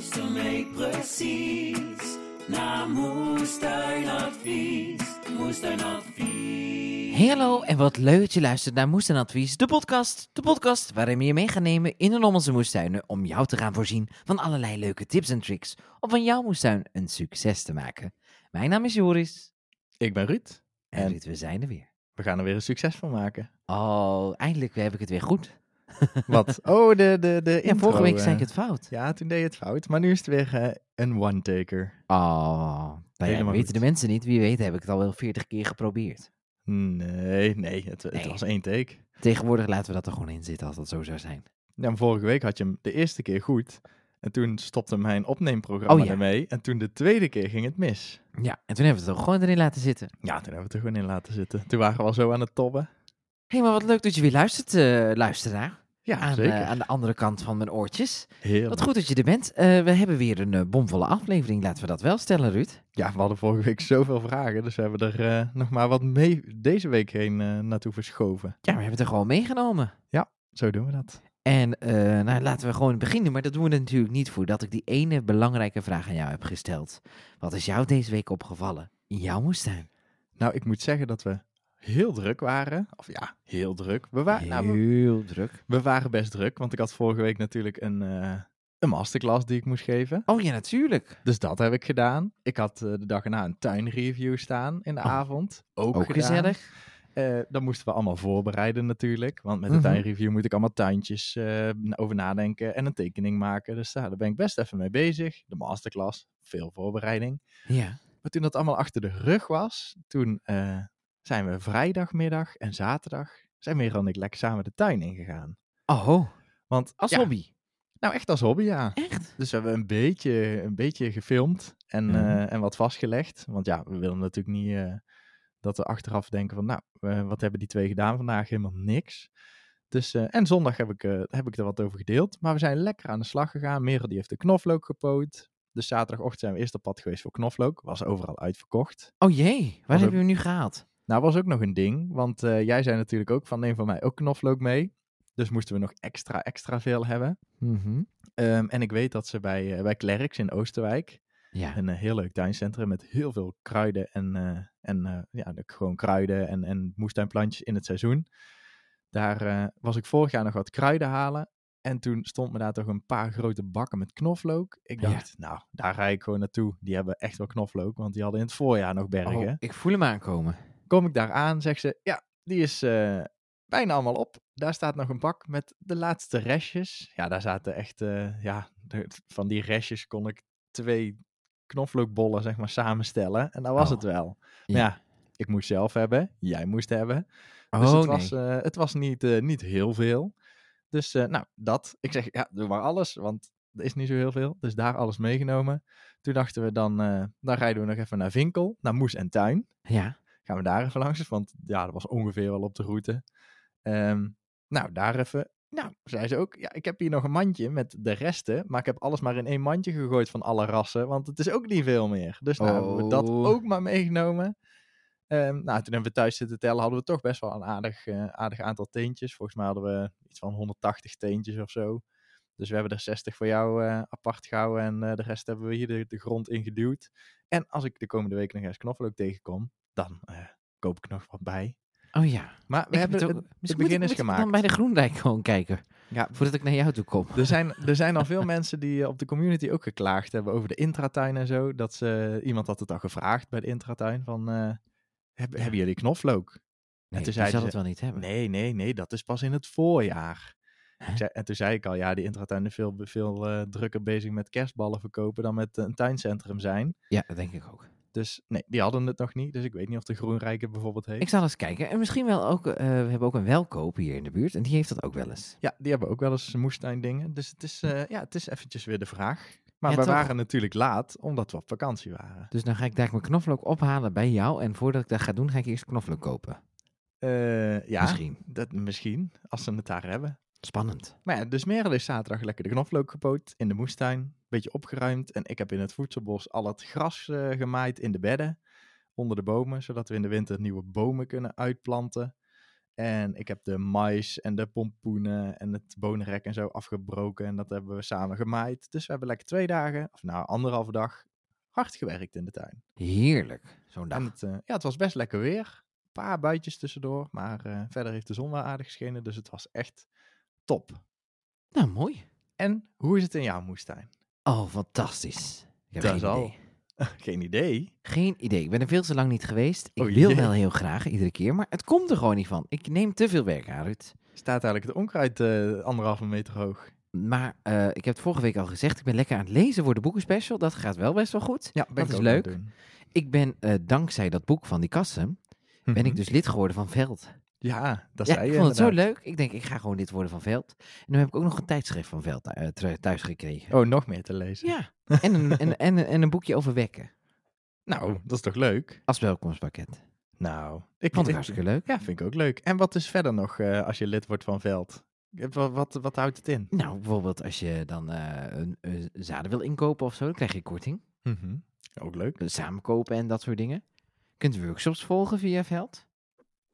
Luister mee precies naar Moestuinadvies. Moestuinadvies. Hallo en wat leuk dat je luistert naar Moestuinadvies, de podcast. De podcast waarin we je mee gaan nemen in en om onze moestuinen om jou te gaan voorzien van allerlei leuke tips en tricks om van jouw moestuin een succes te maken. Mijn naam is Joris Ik ben Ruud. en En Ruud, we zijn er weer. we gaan er weer een succes van maken. Oh, eindelijk heb ik het weer goed. Wat? Oh, de, de, de Ja, vorige week eh. zei ik het fout. Ja, toen deed je het fout. Maar nu is het weer eh, een one-taker. Oh, nou ja, weten de mensen niet. Wie weet heb ik het al wel veertig keer geprobeerd. Nee, nee, het, was één take. Tegenwoordig laten we dat er gewoon in zitten als dat zo zou zijn. Ja, maar vorige week had je hem de eerste keer goed. En toen stopte mijn opneemprogramma Oh, ja. ermee. En toen de tweede keer ging het mis. Ja, en toen hebben we het er gewoon erin laten zitten. Ja, toen hebben we het er gewoon in laten zitten. Toen waren we al zo aan het tobben. Hé, hey, maar wat leuk dat je weer luistert, eh luisteraar. Ja, aan, zeker. eh, aan de andere kant van mijn oortjes. Heerlijk. Wat goed dat je er bent. Eh, we hebben weer een eh, bomvolle aflevering, laten we dat wel stellen, Ruud. Ja, we hadden vorige week zoveel vragen. Dus we hebben er nog maar wat mee deze week heen naartoe verschoven. Ja, we hebben het er gewoon meegenomen. Zo doen we dat. En nou, laten we gewoon beginnen, maar dat doen we natuurlijk niet voordat ik die ene belangrijke vraag aan jou heb gesteld. Wat is jou deze week opgevallen in jouw moestuin? Nou, ik moet zeggen dat we heel druk waren. Of ja, heel druk. We, wa- nou, we, Heel druk. we waren best druk, want ik had vorige week natuurlijk een, eh, een masterclass die ik moest geven. Oh ja, natuurlijk. Dus dat heb ik gedaan. Ik had eh, de dag erna een tuinreview staan in de Oh. avond. Ook, Ook gezellig. Eh, dan moesten we allemaal voorbereiden natuurlijk. Want met de Mhm. tuinreview moet ik allemaal tuintjes over nadenken en een tekening maken. Dus ja, daar ben ik best even mee bezig. De masterclass, veel voorbereiding. Ja. Maar toen dat allemaal achter de rug was, toen zijn we vrijdagmiddag en zaterdag, zijn Merel en ik lekker samen de tuin ingegaan. Oh, Want als ja, hobby. Nou, echt als hobby, ja. Echt? Dus we hebben een beetje, een beetje gefilmd en, Mhm. eh, en wat vastgelegd. Want ja, we willen natuurlijk niet eh, dat we achteraf denken van, nou, wat hebben die twee gedaan vandaag? Helemaal niks. Dus, eh, en zondag heb ik, heb ik er wat over gedeeld. Maar we zijn lekker aan de slag gegaan. Merel die heeft de knoflook gepoot. Dus zaterdagochtend zijn we eerst op pad geweest voor knoflook. Was overal uitverkocht. Oh jee, waar hebben we nu gehaald? Nou, was ook nog een ding. Want eh, jij zei natuurlijk ook van, neem van mij ook knoflook mee. Dus moesten we nog extra, extra veel hebben. Mhm. Ehm, en ik weet dat ze bij, eh, bij Klerks in Oosterwijk, Ja. een eh, heel leuk tuincentrum met heel veel kruiden en, en ja, gewoon kruiden en, en moestuinplantjes in het seizoen. Daar was ik vorig jaar nog wat kruiden halen. En toen stond me daar toch een paar grote bakken met knoflook. Ik Ja. dacht, nou, daar ga ik gewoon naartoe. Die hebben echt wel knoflook, want die hadden in het voorjaar nog bergen. Oh, ik voel hem aankomen. Kom ik daar aan, zegt ze, ja, die is eh, bijna allemaal op. Daar staat nog een bak met de laatste restjes. Ja, daar zaten echt, eh, ja, van die restjes kon ik twee knoflookbollen, zeg maar, samenstellen. En dat was Oh, het wel. ja. Maar ja, ik moest zelf hebben, jij moest hebben. Dus oh het, nee. was, eh, het was niet, niet heel veel. Dus, nou, dat. Ik zeg, ja, doe maar alles, want er is niet zo heel veel. Dus daar alles meegenomen. Toen dachten we, dan, eh, dan rijden we nog even naar Vinkel, naar Moes en Tuin Ja. Gaan we daar even langs. Want ja, dat was ongeveer wel op de route. Ehm, nou, daar even. Nou, zei ze ook, ja, ik heb hier nog een mandje met de resten. Maar ik heb alles maar in één mandje gegooid van alle rassen. Want het is ook niet veel meer. Dus nou hebben we dat Oh. ook maar meegenomen. Ehm, nou, toen hebben we thuis zitten tellen. Hadden we toch best wel een aardig, eh, aardig aantal teentjes. Volgens mij hadden we iets van 180 teentjes of zo. Dus we hebben er 60 voor jou eh, apart gehouden. En eh, de rest hebben we hier de, de grond in geduwd. En als ik de komende week nog eens knoflook tegenkom, dan eh, koop ik nog wat bij. Oh ja. Maar we Ik hebben heb het, ook- het begin is ik- moet ik gemaakt. dan bij de Groenrijk gewoon kijken, Ja, voordat ik naar jou toe kom. er zijn, er zijn al veel mensen die eh, op de community ook geklaagd hebben over de intratuin en zo. Dat ze, iemand had het al gevraagd bij de intratuin van, eh, heb- hebben jullie knoflook? Nee, toen zeiden zal ze, het wel niet hebben. Nee, nee, nee, dat is pas in het voorjaar. Zei- en toen zei ik al, ja, die intratuin is veel, veel eh, drukker bezig met kerstballen verkopen dan met een tuincentrum zijn. Ja, dat denk ik ook. Dus nee, die hadden het nog niet. Dus ik weet niet of de Groenrijke bijvoorbeeld heeft. Ik zal eens kijken. En misschien wel ook, eh, we hebben ook een welkoop hier in de buurt. En die heeft dat ook wel eens. Ja, die hebben ook wel eens moestuindingen. Dus het is, eh, ja, het is eventjes weer de vraag. Maar Ja, we toch? waren natuurlijk laat, omdat we op vakantie waren. Dus dan ga ik daar mijn knoflook ophalen bij jou. En voordat ik dat ga doen, ga ik eerst knoflook kopen. Eh, ja, Misschien. Dat, misschien, als ze het daar hebben. Spannend. Maar ja, dus Merel is zaterdag lekker de knoflook gepoot in de moestuin. Beetje opgeruimd. En ik heb in het voedselbos al het gras eh, gemaaid in de bedden. Onder de bomen, zodat we in de winter nieuwe bomen kunnen uitplanten. En ik heb de mais en de pompoenen en het bonenrek en zo afgebroken. En dat hebben we samen gemaaid. Dus we hebben lekker twee dagen, of nou anderhalve dag, hard gewerkt in de tuin. Heerlijk, zo'n dag. En het, eh, ja, het was best lekker weer. Een paar buitjes tussendoor. Maar eh, verder heeft de zon wel aardig geschenen. Dus het was echt top. Nou, mooi. En hoe is het in jouw moestuin? Oh, fantastisch. Ik heb Dat geen is al. idee. Geen idee. Geen idee. Ik ben er veel te lang niet geweest. Ik Oh, wil jee. wel heel graag, iedere keer, maar het komt er gewoon niet van. Ik neem te veel werk aan, Ruud. Staat eigenlijk het onkruid eh, anderhalve meter hoog. Maar eh, ik heb het vorige week al gezegd, ik ben lekker aan het lezen voor de boekenspecial. Dat gaat wel best wel goed. Ja, Dat is leuk. Ik ben, eh, dankzij dat boek van die kassen, ben ik dus lid geworden van Veld. Ja, dat ja, zei ik je vond het zo leuk. Ik denk, ik ga gewoon lid worden van Veld. En nu heb ik ook nog een tijdschrift van Veld eh, thuis gekregen. Oh, nog meer te lezen. Ja, en een, en, en, en een boekje over wekken. Nou, dat is toch leuk? Als welkomstpakket. Nou, ik Vond ik ik- hartstikke leuk. Ja, vind ik ook leuk. En wat is verder nog eh, als je lid wordt van Veld? Eh, Wat, wat, wat houdt het in? Nou, bijvoorbeeld als je dan een, een zaden wil inkopen of zo, dan krijg je korting. Mhm. Ook leuk. Eh, Samen kopen en dat soort dingen. Je kunt workshops volgen via Veld.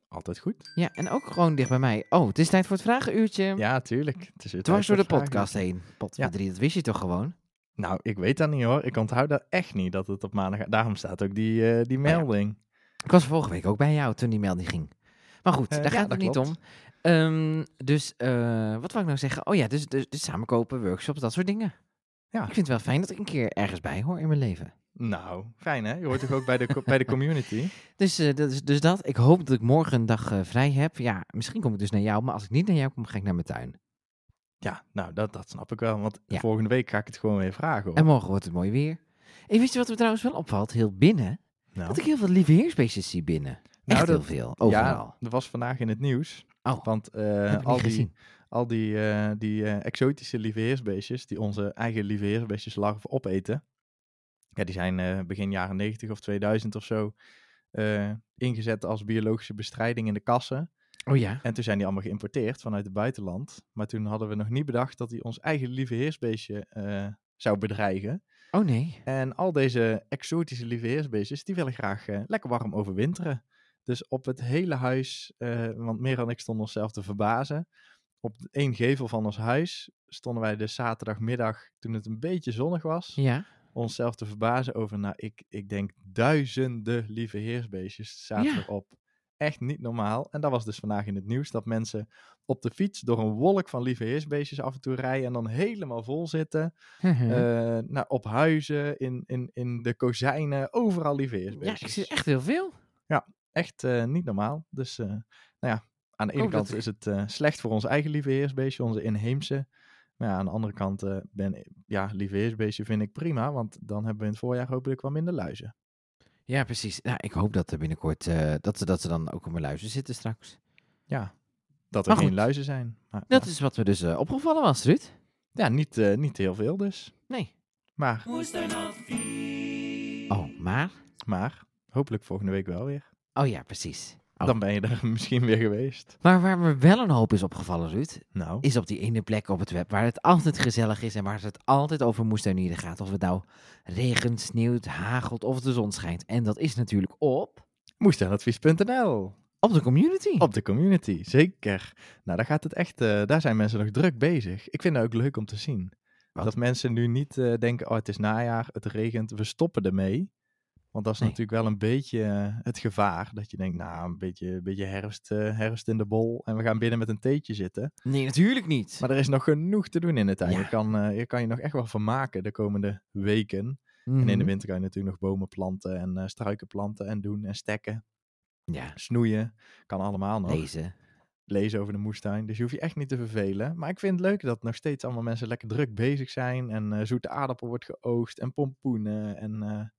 Altijd goed. Ja, en ook gewoon dicht bij mij. Oh, het is tijd voor het vragenuurtje. Ja, tuurlijk. Het is weer Dwars tijd door de voor podcast heen. Pot Ja. drie, dat wist je toch gewoon? Nou, ik weet dat niet hoor. Ik onthoud dat echt niet dat het op maandag... Daarom staat ook die, eh, die Oh melding. Ik was vorige week ook bij jou toen die melding ging. Maar goed, Eh, daar ja, gaat het dat niet klopt. om. Ehm, dus, eh, wat wou ik nou zeggen? Oh ja, dus, dus, dus samenkopen, workshops, dat soort dingen. Ja. Ik vind het wel fijn dat ik een keer ergens bij hoor in mijn leven. Nou, fijn hè? Je hoort toch ook bij de, bij de community? Dus, eh, dat is, dus dat. Ik hoop dat ik morgen een dag eh, vrij heb. Ja, misschien kom ik dus naar jou. Maar als ik niet naar jou kom, ga ik naar mijn tuin. Ja, nou, dat, dat snap ik wel. Want Ja. volgende week ga ik het gewoon weer vragen hoor. En morgen wordt het mooi weer. En weet je wat me trouwens wel opvalt? Heel binnen. nou, Dat ik heel veel lieve heersbeestjes zie binnen. Nou, Echt heel dat- veel. Overal. Ja, dat was vandaag in het nieuws. Oh, Want ik al die, al die, eh, die eh, exotische lieveheersbeestjes, die onze eigen lieveheersbeestjes larven opeten, ja, die zijn eh, begin jaren 90 of 2000 of zo eh, ingezet als biologische bestrijding in de kassen. Oh ja. En toen zijn die allemaal geïmporteerd vanuit het buitenland. Maar toen hadden we nog niet bedacht dat die ons eigen lieveheersbeestje eh zou bedreigen. Oh nee. En al deze exotische lieveheersbeestjes, die willen graag lekker warm overwinteren. Dus op het hele huis, want meer en ik stonden onszelf te verbazen. Op één gevel van ons huis stonden wij de zaterdagmiddag, toen het een beetje zonnig was, Ja. Onszelf te verbazen over, nou, ik, ik denk duizenden lieveheersbeestjes zaten Ja. erop. Echt niet normaal. En dat was dus vandaag in het nieuws, dat mensen op de fiets door een wolk van lieveheersbeestjes af en toe rijden en dan helemaal vol zitten. Eh, nou, op huizen, in, in, in de kozijnen, overal ja, lieveheersbeestjes. ik zie echt heel veel. Echt eh, niet normaal. Dus, eh, nou ja, aan de ene Oh, dat- kant is het slecht voor ons eigen lieveheersbeestje, onze inheemse. Maar ja, aan de andere kant, eh ben, ja, lieveheersbeestje vind ik prima, want dan hebben we in het voorjaar hopelijk wat minder luizen. Ja, precies. Nou, ik hoop dat er binnenkort, eh, dat, ze, dat ze dan ook op mijn luizen zitten straks. Ja, dat er Maar geen goed. luizen zijn. Maar, Dat ja. is wat me dus eh, opgevallen was, Ruud. Ja, niet, eh, niet heel veel dus. Nee. Maar. Oh, maar? maar, hopelijk volgende week wel weer. Oh ja, precies. Oh. Dan ben je er misschien weer geweest. Maar waar me wel een hoop is opgevallen, Ruud, Nou, is op die ene plek op het web waar het altijd gezellig is en waar het altijd over moestuinieren gaat. Of het nou regent, sneeuwt, hagelt of de zon schijnt. En dat is natuurlijk op, moestuinadvies.nl op de community. Op de community, zeker. Nou, daar gaat het echt, eh, daar zijn mensen nog druk bezig. Ik vind het ook leuk om te zien. Wat? Dat mensen nu niet eh, denken, oh het is najaar, het regent, we stoppen ermee. Want dat is Nee. natuurlijk wel een beetje eh, het gevaar. Dat je denkt, nou, een beetje, een beetje herfst, eh, herfst in de bol en we gaan binnen met een theetje zitten. Nee, natuurlijk niet. Maar er is nog genoeg te doen in de tuin. Ja. Je, kan, eh, je kan je nog echt wel vermaken de komende weken. En in de Mhm. winter kan je natuurlijk nog bomen planten en struiken planten en doen en stekken. Ja, Snoeien, kan allemaal nog lezen. lezen over de moestuin. Dus je hoeft je echt niet te vervelen. Maar ik vind het leuk dat nog steeds allemaal mensen lekker druk bezig zijn. En zoete aardappel wordt geoogst en pompoenen. En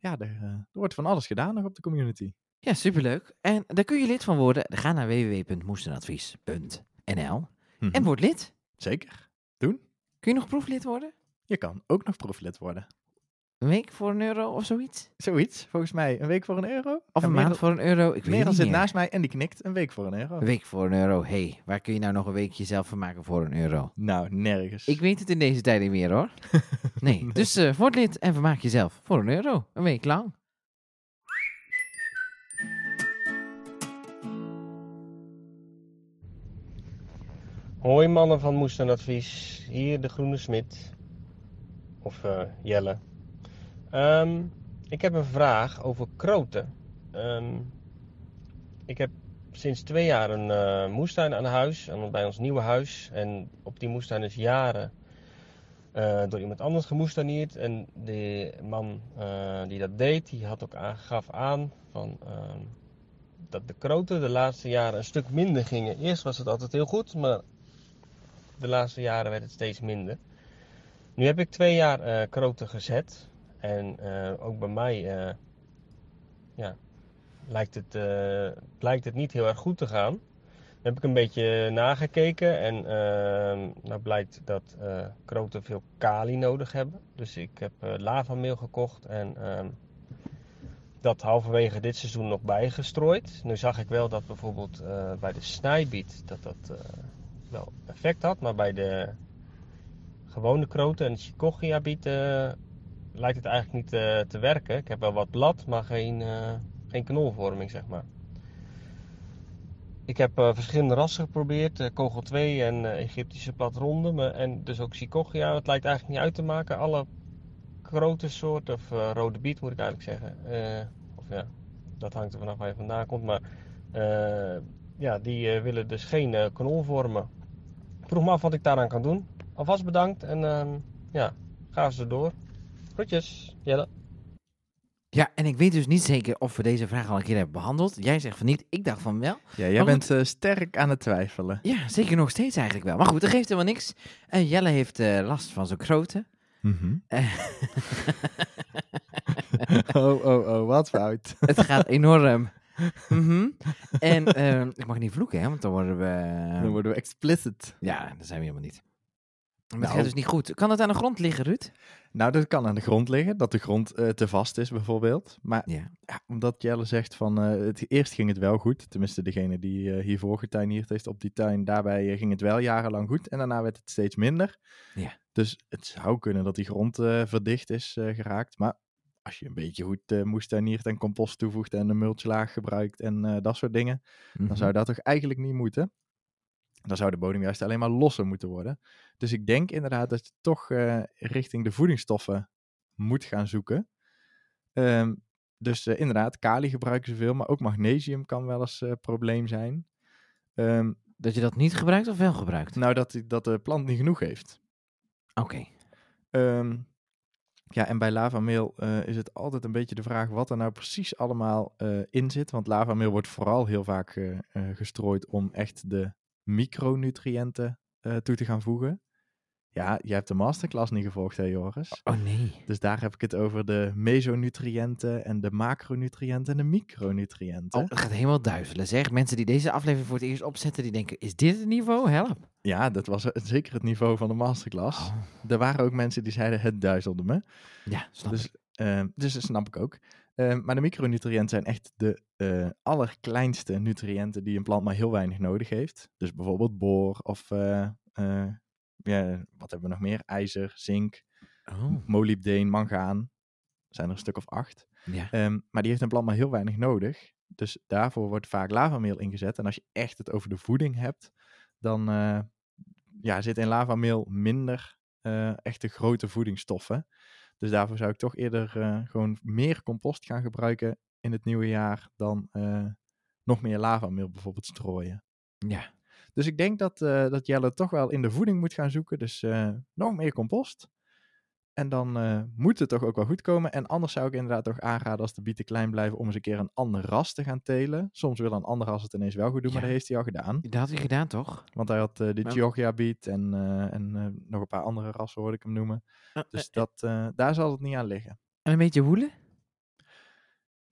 ja, er, eh, er wordt van alles gedaan nog op de community. Ja, superleuk. En daar kun je lid van worden. Ga naar www.moestenadvies.nl Mhm. en word lid. Zeker. Doen. Kun je nog proeflid worden? Je kan ook nog proeflid worden. Een week voor een euro of zoiets? Zoiets, volgens mij. Een week voor een euro? Of En een maand voor een euro? Ik weet Merel zit meer. naast mij en die knikt. Een week voor een euro. Een week voor een euro. Hé, hey, waar kun je nou nog een weekje zelf van maken voor een euro? Nou, nergens. Ik weet het in deze tijd niet meer hoor. Nee, Nee. dus eh word lid en vermaak jezelf voor een euro. Een week lang. Hoi mannen van Moestuinadvies, hier de Groene Smit. Of eh, Jelle. Ehm, ik heb een vraag over kroten. Ehm, ik heb sinds twee jaar een eh, moestuin aan huis, bij ons nieuwe huis. En op die moestuin is jaren eh, door iemand anders gemoestuineerd. En de man eh, die dat deed, die had ook aangaf aan van, ehm, dat de kroten de laatste jaren een stuk minder gingen. Eerst was het altijd heel goed, maar de laatste jaren werd het steeds minder. Nu heb ik twee jaar kroten gezet. En eh, ook bij mij eh, ja, lijkt, het, eh, lijkt het niet heel erg goed te gaan. Dan heb ik een beetje nagekeken en nou blijkt dat kroten veel kali nodig hebben. Dus ik heb lavameel gekocht en ehm, dat halverwege dit seizoen nog bijgestrooid. Nu zag ik wel dat bijvoorbeeld bij de snijbiet dat dat wel effect had, maar bij de gewone kroten en de chicogia-biet eh, lijkt het eigenlijk niet eh, te werken. Ik heb wel wat blad, maar geen, eh, geen knolvorming, zeg maar. Ik heb eh, verschillende rassen geprobeerd, kogel 2 en Egyptische platronde, en dus ook chicogia. Het lijkt eigenlijk niet uit te maken. Alle krotensoorten, of eh, rode biet moet ik eigenlijk zeggen. Of ja, dat hangt er vanaf waar je vandaan komt. Maar ja, die willen dus geen knol vormen. Ik vroeg me af wat ik daaraan kan doen. Alvast bedankt en ehm, ja, ga ze door. Groetjes, Jelle. Ja, en ik weet dus niet zeker of we deze vraag al een keer hebben behandeld. Jij zegt van niet, ik dacht van wel. Ja, jij Maar bent eh, sterk aan het twijfelen. Ja, zeker nog steeds eigenlijk wel. Maar goed, dat geeft helemaal niks. Eh, Jelle heeft eh, last van zo'n kroten. Eh, oh, oh, oh, wat fout. het gaat enorm. Mhm. En eh, ik mag niet vloeken, hè, want dan worden we... Dan worden we explicit. Ja, dat zijn we helemaal niet. Maar het Nou. gaat dus niet goed. Kan het aan de grond liggen, Ruud? Nou, dat kan aan de grond liggen, dat de grond eh, te vast is bijvoorbeeld. Maar Ja. ja, omdat Jelle zegt van, eh, het, eerst ging het wel goed. Tenminste, degene die eh, hiervoor getuineerd heeft op die tuin, daarbij ging het wel jarenlang goed. En daarna werd het steeds minder. Ja. Dus het zou kunnen dat die grond verdicht is geraakt. Maar als je een beetje goed eh moestuiniert en compost toevoegt en een mulchlaag gebruikt en dat soort dingen, Mhm. dan zou dat toch eigenlijk niet moeten. Dan zou de bodem juist alleen maar losser moeten worden. Dus ik denk inderdaad dat je toch eh, richting de voedingsstoffen moet gaan zoeken. Ehm, dus eh, inderdaad, kali gebruiken ze veel, maar ook magnesium kan wel eens een probleem zijn. Ehm, Dat je dat niet gebruikt of wel gebruikt? nou, dat, dat de plant niet genoeg heeft. Oké. Ehm, ja, en bij lavameel eh, is het altijd een beetje de vraag wat er nou precies allemaal eh, in zit. Want lavameel wordt vooral heel vaak eh, eh, gestrooid om echt de micronutriënten eh, toe te gaan voegen. Ja, je hebt de masterclass niet gevolgd, hè Joris? Oh nee. Dus daar heb ik het over de mesonutriënten en de macronutriënten en de micronutriënten. Oh, het gaat helemaal duizelen. Zeg, mensen die deze aflevering voor het eerst opzetten, die denken, is dit het niveau? Help. Ja, dat was eh, zeker het niveau van de masterclass. Oh, Er waren ook mensen die zeiden het duizelde me. ja, snap Dus, ik. ehm, dus dat snap ik ook. Ehm, maar de micronutriënten zijn echt de eh, allerkleinste nutriënten die een plant maar heel weinig nodig heeft. Dus bijvoorbeeld boor of eh, eh, ja, wat hebben we nog meer? IJzer, zink, Oh, molybdeen, mangaan. Er zijn er een stuk of acht. ja. Ehm, maar die heeft een plant maar heel weinig nodig. Dus daarvoor wordt vaak lavameel ingezet. En als je echt het over de voeding hebt, dan ja, zit in lavameel minder echte grote voedingsstoffen. Dus daarvoor zou ik toch eerder eh, gewoon meer compost gaan gebruiken in het nieuwe jaar dan eh, nog meer lavameel bijvoorbeeld strooien. ja. Dus ik denk dat, eh, dat Jelle toch wel in de voeding moet gaan zoeken. Dus nog meer compost. En dan eh, moet het toch ook wel goed komen. En anders zou ik inderdaad toch aanraden als de bieten klein blijven om eens een keer een ander ras te gaan telen. Soms wil een ander ras het ineens wel goed doen, maar dat heeft hij al gedaan. Dat had hij gedaan, toch? Want hij had eh, de Maar- Georgia biet en, eh, en nog een paar andere rassen hoorde ik hem noemen. Dus dat, daar zal het niet aan liggen. En een beetje woelen?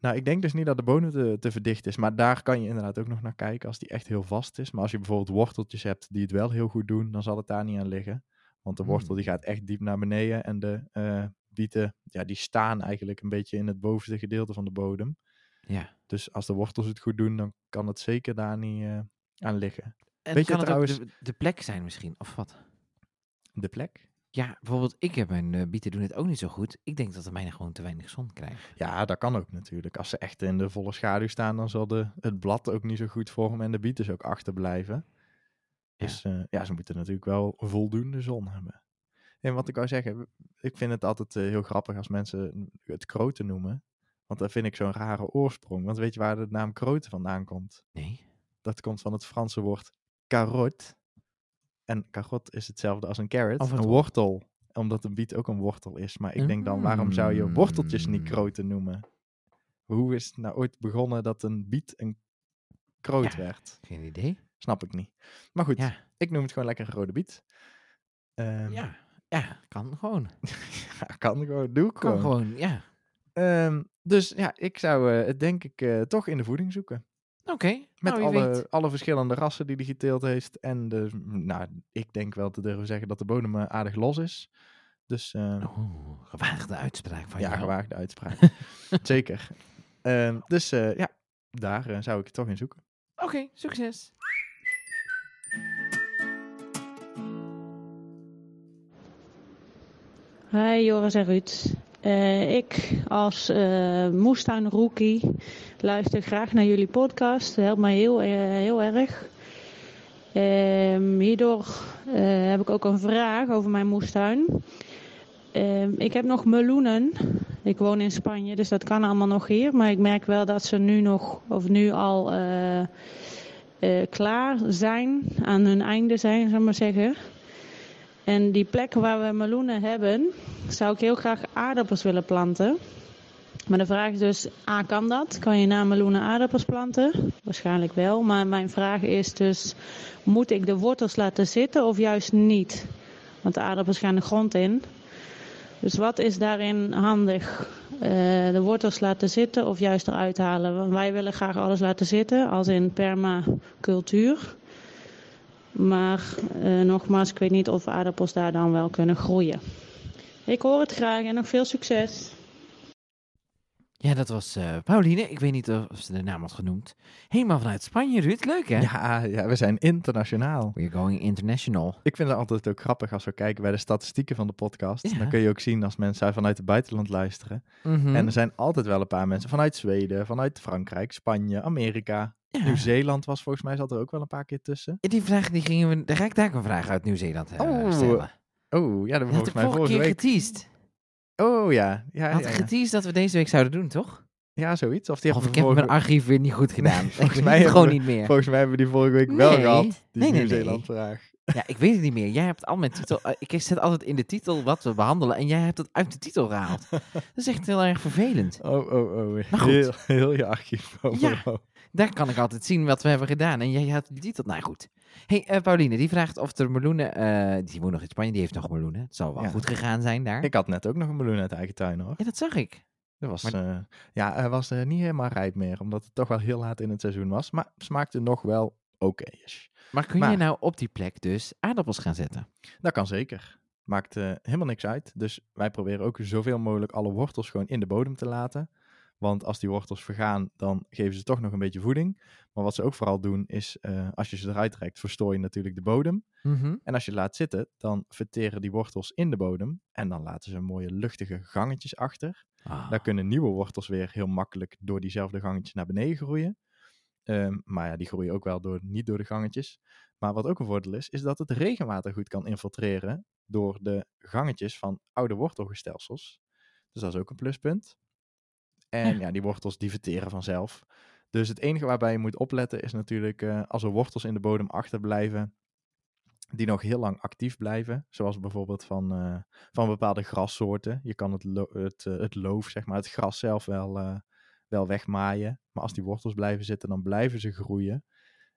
Nou, ik denk dus niet dat de bodem te, te verdicht is. Maar daar kan je inderdaad ook nog naar kijken als die echt heel vast is. Maar als je bijvoorbeeld worteltjes hebt die het wel heel goed doen, dan zal het daar niet aan liggen. Want de wortel die gaat echt diep naar beneden. En de eh, bieten, ja, die staan eigenlijk een beetje in het bovenste gedeelte van de bodem. Ja. Dus als de wortels het goed doen, dan kan het zeker daar niet eh, aan liggen. En Weet je kan het ook trouwens- de, de plek zijn misschien, of wat? De plek? Ja, bijvoorbeeld, ik heb mijn eh, bieten doen het ook niet zo goed. Ik denk dat de mijne gewoon te weinig zon krijgen. Ja, dat kan ook natuurlijk. Als ze echt in de volle schaduw staan, dan zal de, het blad ook niet zo goed vormen en de bieten dus ook achterblijven. Ja. Dus eh, ja, ze moeten natuurlijk wel voldoende zon hebben. En wat ik wou zeggen, ik vind het altijd eh, heel grappig als mensen het kroten noemen. Want dat vind ik zo'n rare oorsprong. Want weet je waar de naam kroten vandaan komt? Nee. Dat komt van het Franse woord carot. En carot is hetzelfde als een carrot, Of een het- wortel. Omdat een biet ook een wortel is. Maar ik denk dan, waarom zou je worteltjes niet Mm. kroten noemen? Hoe is het nou ooit begonnen dat een biet een kroot Ja. werd? Geen idee. Snap ik niet. Maar goed, Ja. ik noem het gewoon lekker rode biet. Ehm, Ja. Ja, kan gewoon. ja, kan gewoon, doe ik Kan gewoon. gewoon, ja. Ehm, dus ja, ik zou eh, het denk ik eh, toch in de voeding zoeken. Oké. Met nou, weet. alle, alle verschillende rassen die hij geteeld heeft. En de, nou, ik denk wel te durven zeggen dat de bodem eh, aardig los is. Dus eh, Oeh, gewaagde uitspraak van ja, jou. gewaagde uitspraak. Zeker. Ehm, dus ja, daar zou ik het toch in zoeken. Oké, succes. Hi Joris en Ruud. Eh, ik als eh moestuinrookie luister graag naar jullie podcast. Dat helpt mij heel, eh, heel erg. Ehm, hierdoor heb ik ook een vraag over mijn moestuin. Ehm, ik heb nog meloenen. Ik woon in Spanje, dus dat kan allemaal nog hier. Maar ik merk wel dat ze nu nog, of nu al eh, klaar zijn, aan hun einde zijn, zou ik maar zeggen. En die plekken waar we meloenen hebben, zou ik heel graag aardappels willen planten. Maar de vraag is dus, A, kan dat? Kan je na meloenen aardappels planten? Waarschijnlijk wel. Maar mijn vraag is dus, moet ik de wortels laten zitten of juist niet? Want de aardappels gaan de grond in. Dus wat is daarin handig? Eh, de wortels laten zitten of juist eruit halen? Want wij willen graag alles laten zitten, als in permacultuur. Maar eh, nogmaals, ik weet niet of aardappels daar dan wel kunnen groeien. Ik hoor het graag en nog veel succes. Ja, dat was eh, Pauline. Ik weet niet of ze de naam had genoemd. Helemaal vanuit Spanje, Ruud. Leuk, hè? Ja, ja, we zijn internationaal. We're going international. Ik vind het altijd ook grappig als we kijken bij de statistieken van de podcast. Ja. Dan kun je ook zien als mensen vanuit het buitenland luisteren. Mhm. En er zijn altijd wel een paar mensen vanuit Zweden, vanuit Frankrijk, Spanje, Amerika. Ja. Nieuw-Zeeland was volgens mij, zat er ook wel een paar keer tussen. Die vraag, die gingen we... Daar ga ik daar ook een vraag uit Nieuw-Zeeland eh, Oh, stellen. Oh, ja, dat Dat had volgens mij vorige vorige keer week. geteased. Oh ja, ja, Had ja, geteased dat we deze week zouden doen, toch? Ja, zoiets. Of die Of ik heb mijn archief weer niet goed gedaan. Volgens mij gewoon we- niet meer. volgens mij hebben we die vorige week wel gehad. Die Nee, nee. Nieuw-Zeeland-vraag. Ja, ik weet het niet meer. Jij hebt al mijn titel... eh, ik zet altijd in de titel wat we behandelen en jij hebt het uit de titel gehaald. Dat is echt heel erg vervelend. Oh, oh, oh. Maar goed. Heel, heel je archief. Ja. Daar kan ik altijd zien wat we hebben gedaan. En jij had die titel. Nou goed. hey, eh, Pauline, die vraagt of er meloenen... eh, die woont nog in Spanje, die heeft nog meloenen. Het zal wel Ja. goed gegaan zijn daar. Ik had net ook nog een meloen uit eigen tuin hoor. Ja, dat zag ik. Dat was, Maar- eh, ja, hij was niet helemaal rijp meer, omdat het toch wel heel laat in het seizoen was. Maar smaakte nog wel oké. Maar kun Maar- je nou op die plek dus aardappels gaan zetten? Dat kan zeker. Maakt helemaal niks uit. Dus wij proberen ook zoveel mogelijk alle wortels gewoon in de bodem te laten. Want als die wortels vergaan, dan geven ze toch nog een beetje voeding. Maar wat ze ook vooral doen, is eh, als je ze eruit trekt, verstoor je natuurlijk de bodem. Mhm. En als je laat zitten, dan verteren die wortels in de bodem. En dan laten ze mooie luchtige gangetjes achter. Ah. Daar kunnen nieuwe wortels weer heel makkelijk door diezelfde gangetjes naar beneden groeien. Ehm, maar ja, die groeien ook wel door, niet door de gangetjes. Maar wat ook een voordeel is, is dat het regenwater goed kan infiltreren door de gangetjes van oude wortelgestelsels. Dus dat is ook een pluspunt. En Ja. ja, die wortels die verteren vanzelf. Dus het enige waarbij je moet opletten is natuurlijk eh, als er wortels in de bodem achterblijven die nog heel lang actief blijven. Zoals bijvoorbeeld van, eh, van bepaalde grassoorten. Je kan het, lo- het, eh, het loof, zeg maar, het gras zelf wel, eh, wel wegmaaien. Maar als die wortels blijven zitten, dan blijven ze groeien.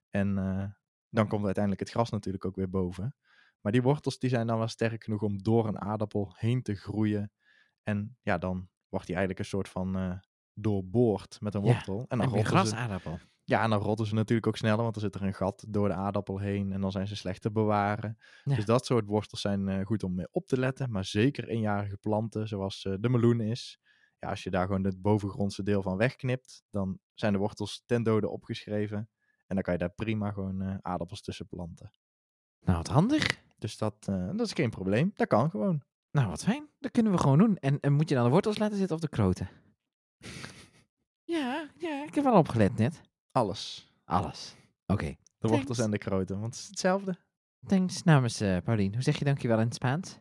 En dan komt uiteindelijk het gras natuurlijk ook weer boven. Maar die wortels die zijn dan wel sterk genoeg om door een aardappel heen te groeien. En ja, dan wordt die eigenlijk een soort van eh, doorboord met een Ja, wortel. En dan En rotten ze, grasaardappel. ja, en dan rotten ze natuurlijk ook sneller, want er zit er een gat door de aardappel heen en dan zijn ze slecht te bewaren. Ja. Dus dat soort wortels zijn eh, goed om mee op te letten, maar zeker eenjarige planten, zoals eh, de meloen is. Ja, als je daar gewoon het bovengrondse deel van wegknipt, dan zijn de wortels ten dode opgeschreven. En dan kan je daar prima gewoon aardappels tussen planten. Nou, wat handig. Dus dat, dat is geen probleem. Dat kan gewoon. Nou, wat fijn. Dat kunnen we gewoon doen. En, en moet je dan de wortels laten zitten of de kroten? ja, ja, ik heb wel opgelet net. Alles. Alles. Oké. De wortels Thanks. en de kroten, want het is hetzelfde. Thanks namens uh, Paulien. Hoe zeg je dankjewel in het Spaans?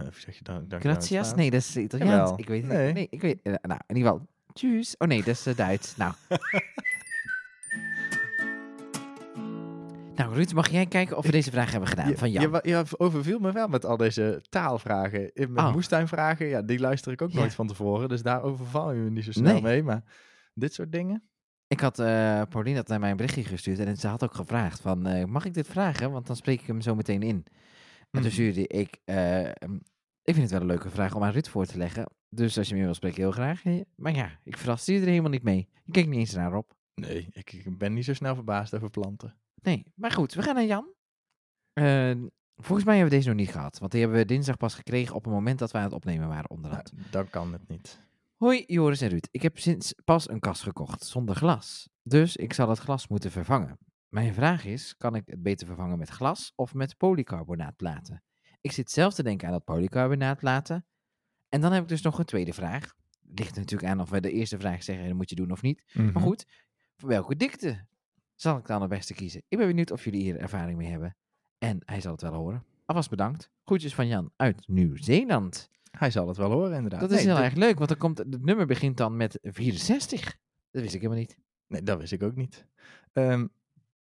Uh, zeg je dan, dank Gracias? Nee, dat is Italiaans. Jawel. Ik weet het Nee. niet. Nee, ik weet, uh, nou, in ieder geval, tjus. Oh nee, dat is uh, Duits. Nou. nou, Ruud, mag jij kijken of we deze vraag hebben gedaan van Jan? Je, je overviel me wel met al deze taalvragen. In mijn Oh. moestuinvragen, ja, die luister ik ook nooit van tevoren. Dus daar overval je me niet zo snel Nee. mee. Maar dit soort dingen? Ik had, uh, Paulien had naar mij een berichtje gestuurd en ze had ook gevraagd van, uh, mag ik dit vragen? Want dan spreek ik hem zo meteen in. En toen Mhm. stuurde ik, uh, ik vind het wel een leuke vraag om aan Ruud voor te leggen. Dus als je meer wil spreken, heel graag. Maar ja, ik verraste je er helemaal niet mee. Je kijkt niet eens naar op. Nee, ik, ik ben niet zo snel verbaasd over planten. Nee, maar goed, we gaan naar Jan. Uh, volgens mij hebben we deze nog niet gehad. Want die hebben we dinsdag pas gekregen op het moment dat we aan het opnemen waren onderhand. Nou, dan kan het niet. Hoi Joris en Ruud. Ik heb sinds pas een kast gekocht zonder glas. Dus ik zal het glas moeten vervangen. Mijn vraag is, kan ik het beter vervangen met glas of met polycarbonaatplaten? Ik zit zelf te denken aan dat polycarbonaatplaten. En dan heb ik dus nog een tweede vraag. Ligt er natuurlijk aan of we de eerste vraag zeggen, dat moet je doen of niet. Mhm. Maar goed, voor welke dikte zal ik dan het beste kiezen? Ik ben benieuwd of jullie hier ervaring mee hebben. En hij zal het wel horen. Alvast bedankt. Groetjes van Jan uit Nieuw-Zeeland. Hij zal het wel horen, inderdaad. Dat is nee, heel erg leuk, want dan komt, het nummer begint dan met 64. Dat wist ik helemaal niet. Nee, dat wist ik ook niet. Ehm,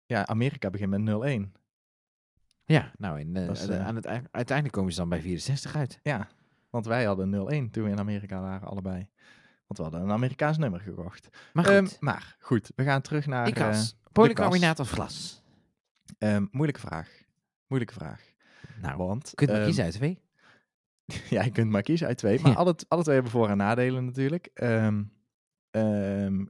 ja, Amerika begint met 01. Ja, nou, in, eh, is, eh, aan het, eind- uiteindelijk komen ze dan bij 64 uit. Ja, want wij hadden 01 toen we in Amerika waren, allebei. Want we hadden een Amerikaans nummer gekocht. Maar goed, Ehm, maar goed, we gaan terug naar... die kas. eh, Polycarbonaat of glas? ehm, moeilijke vraag. Moeilijke vraag. Nou, Want... je kunt maar ehm, kiezen uit twee. Ja, je kunt maar kiezen uit twee. Maar Ja. alle, alle twee hebben voor- en nadelen natuurlijk.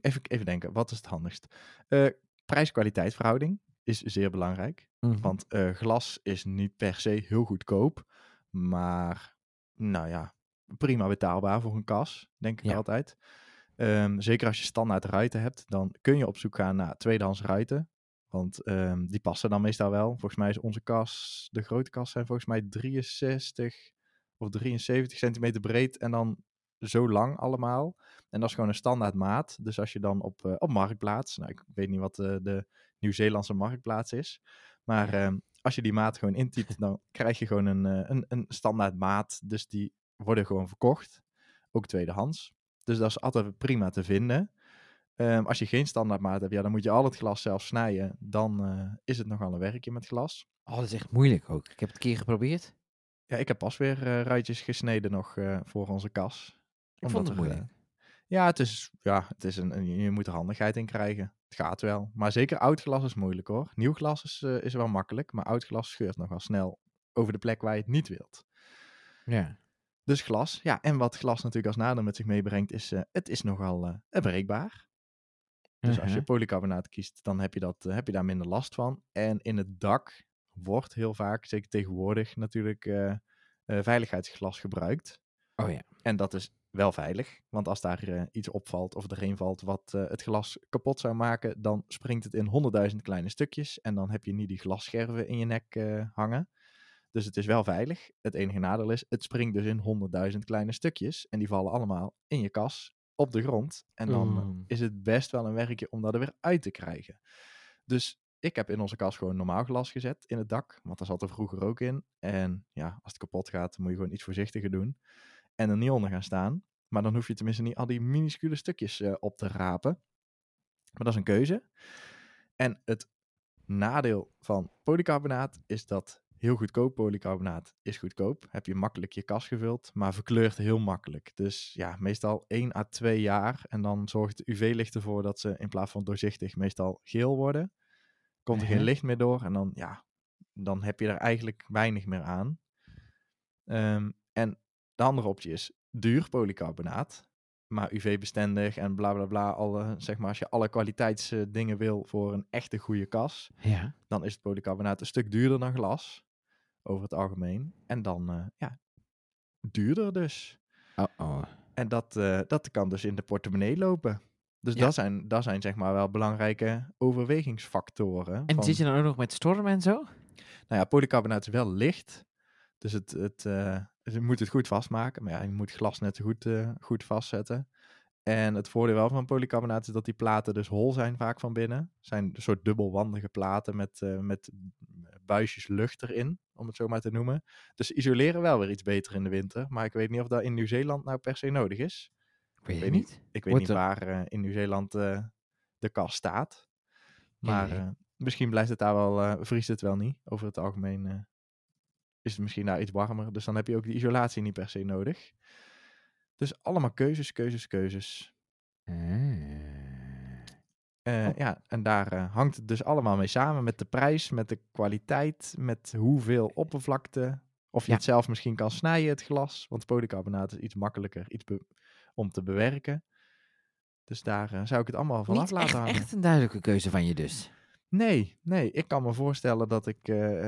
Even, even denken, wat is het handigst? Eh, Prijs-kwaliteit verhouding is zeer belangrijk. Mhm. Want eh, glas is niet per se heel goedkoop. Maar, nou ja, prima betaalbaar voor een kas, denk ik Ja. altijd. Ehm, zeker als je standaard ruiten hebt, dan kun je op zoek gaan naar tweedehands ruiten. Want ehm, die passen dan meestal wel. Volgens mij is onze kas, de grote kas zijn volgens mij 63 of 73 centimeter breed en dan zo lang allemaal. En dat is gewoon een standaard maat. Dus als je dan op, eh, op Marktplaats, nou ik weet niet wat eh, de Nieuw-Zeelandse Marktplaats is, maar ehm, als je die maat gewoon intypt, dan krijg je gewoon een, eh, een, een standaard maat. Dus die worden gewoon verkocht, ook tweedehands. Dus dat is altijd prima te vinden. Ehm, als je geen standaard maat hebt, ja, dan moet je al het glas zelf snijden. Dan eh, is het nogal een werkje met glas. Oh, dat is echt moeilijk ook. Ik heb het een keer geprobeerd. Ja, ik heb pas weer eh, ruitjes gesneden nog eh, voor onze kas. Ik vond het er, moeilijk. ja, het is, ja, het is een, een- je moet er handigheid in krijgen. Het gaat wel. Maar zeker oud glas is moeilijk hoor. Nieuw glas is, is wel makkelijk, maar oud glas scheurt nogal snel over de plek waar je het niet wilt. Ja. Dus glas, ja, en wat glas natuurlijk als nadeel met zich meebrengt, is eh, het is nogal eh, breekbaar. Dus als je Mhm. polycarbonaat kiest, dan heb je, dat, heb je daar minder last van. En in het dak wordt heel vaak, zeker tegenwoordig, natuurlijk veiligheidsglas gebruikt. Oh ja. En dat is wel veilig, want als daar iets opvalt of erin valt wat het glas kapot zou maken, dan springt het in honderdduizend kleine stukjes en dan heb je niet die glasscherven in je nek hangen. Dus het is wel veilig. Het enige nadeel is, het springt dus in honderdduizend kleine stukjes en die vallen allemaal in je kas op de grond. En dan is het best wel een werkje om dat er weer uit te krijgen. Dus ik heb in onze kas gewoon normaal glas gezet in het dak, want daar zat er vroeger ook in. En ja, als het kapot gaat, moet je gewoon iets voorzichtiger doen en er niet onder gaan staan. Maar dan hoef je tenminste niet al die minuscule stukjes eh, op te rapen. Maar dat is een keuze. En het nadeel van polycarbonaat is dat heel goedkoop polycarbonaat is goedkoop. Heb je makkelijk je kas gevuld, maar verkleurt heel makkelijk. Dus ja, meestal 1 à 2 jaar. En dan zorgt de UV-licht ervoor dat ze in plaats van doorzichtig meestal geel worden. Komt er geen Mhm. licht meer door en dan, ja, dan heb je er eigenlijk weinig meer aan. Ehm, en de andere optie is duur polycarbonaat. Maar UV-bestendig en bla bla bla. Alle, zeg maar, als je alle kwaliteitsdingen wil voor een echte goede kas, Ja. dan is het polycarbonaat een stuk duurder dan glas. Over het algemeen. En dan, eh, ja, duurder dus. Oh oh. En dat, eh, dat kan dus in de portemonnee lopen. Dus Ja. dat, zijn, dat zijn zeg maar wel belangrijke overwegingsfactoren. En van- zit je dan ook nog met storm en zo? nou ja, polycarbonaat is wel licht. Dus het, het, eh, dus je moet het goed vastmaken. Maar ja, je moet glas net goed, goed vastzetten. En het voordeel wel van polycarbonaat is dat die platen dus hol zijn vaak van binnen. zijn een soort dubbelwandige platen met, met buisjes lucht erin, om het zo maar te noemen. Dus isoleren wel weer iets beter in de winter. Maar ik weet niet of dat in Nieuw-Zeeland nou per se nodig is. Ik weet, niet. Ik weet niet waar uh, in Nieuw-Zeeland uh, de kast staat. Maar uh, misschien blijft het daar wel, vriest het wel niet. Over het algemeen is het misschien daar iets warmer. Dus dan heb je ook die isolatie niet per se nodig. Dus allemaal keuzes, keuzes, keuzes. Uh, ja, en daar uh, hangt het dus allemaal mee samen met de prijs, met de kwaliteit, met hoeveel oppervlakte. Of je ja. het zelf misschien kan snijden, het glas. Want polycarbonaat is iets makkelijker iets om te bewerken. Dus daar uh, zou ik het allemaal vanaf Niet laten echt, hangen. echt een duidelijke keuze van je dus. Nee, nee. Ik kan me voorstellen dat ik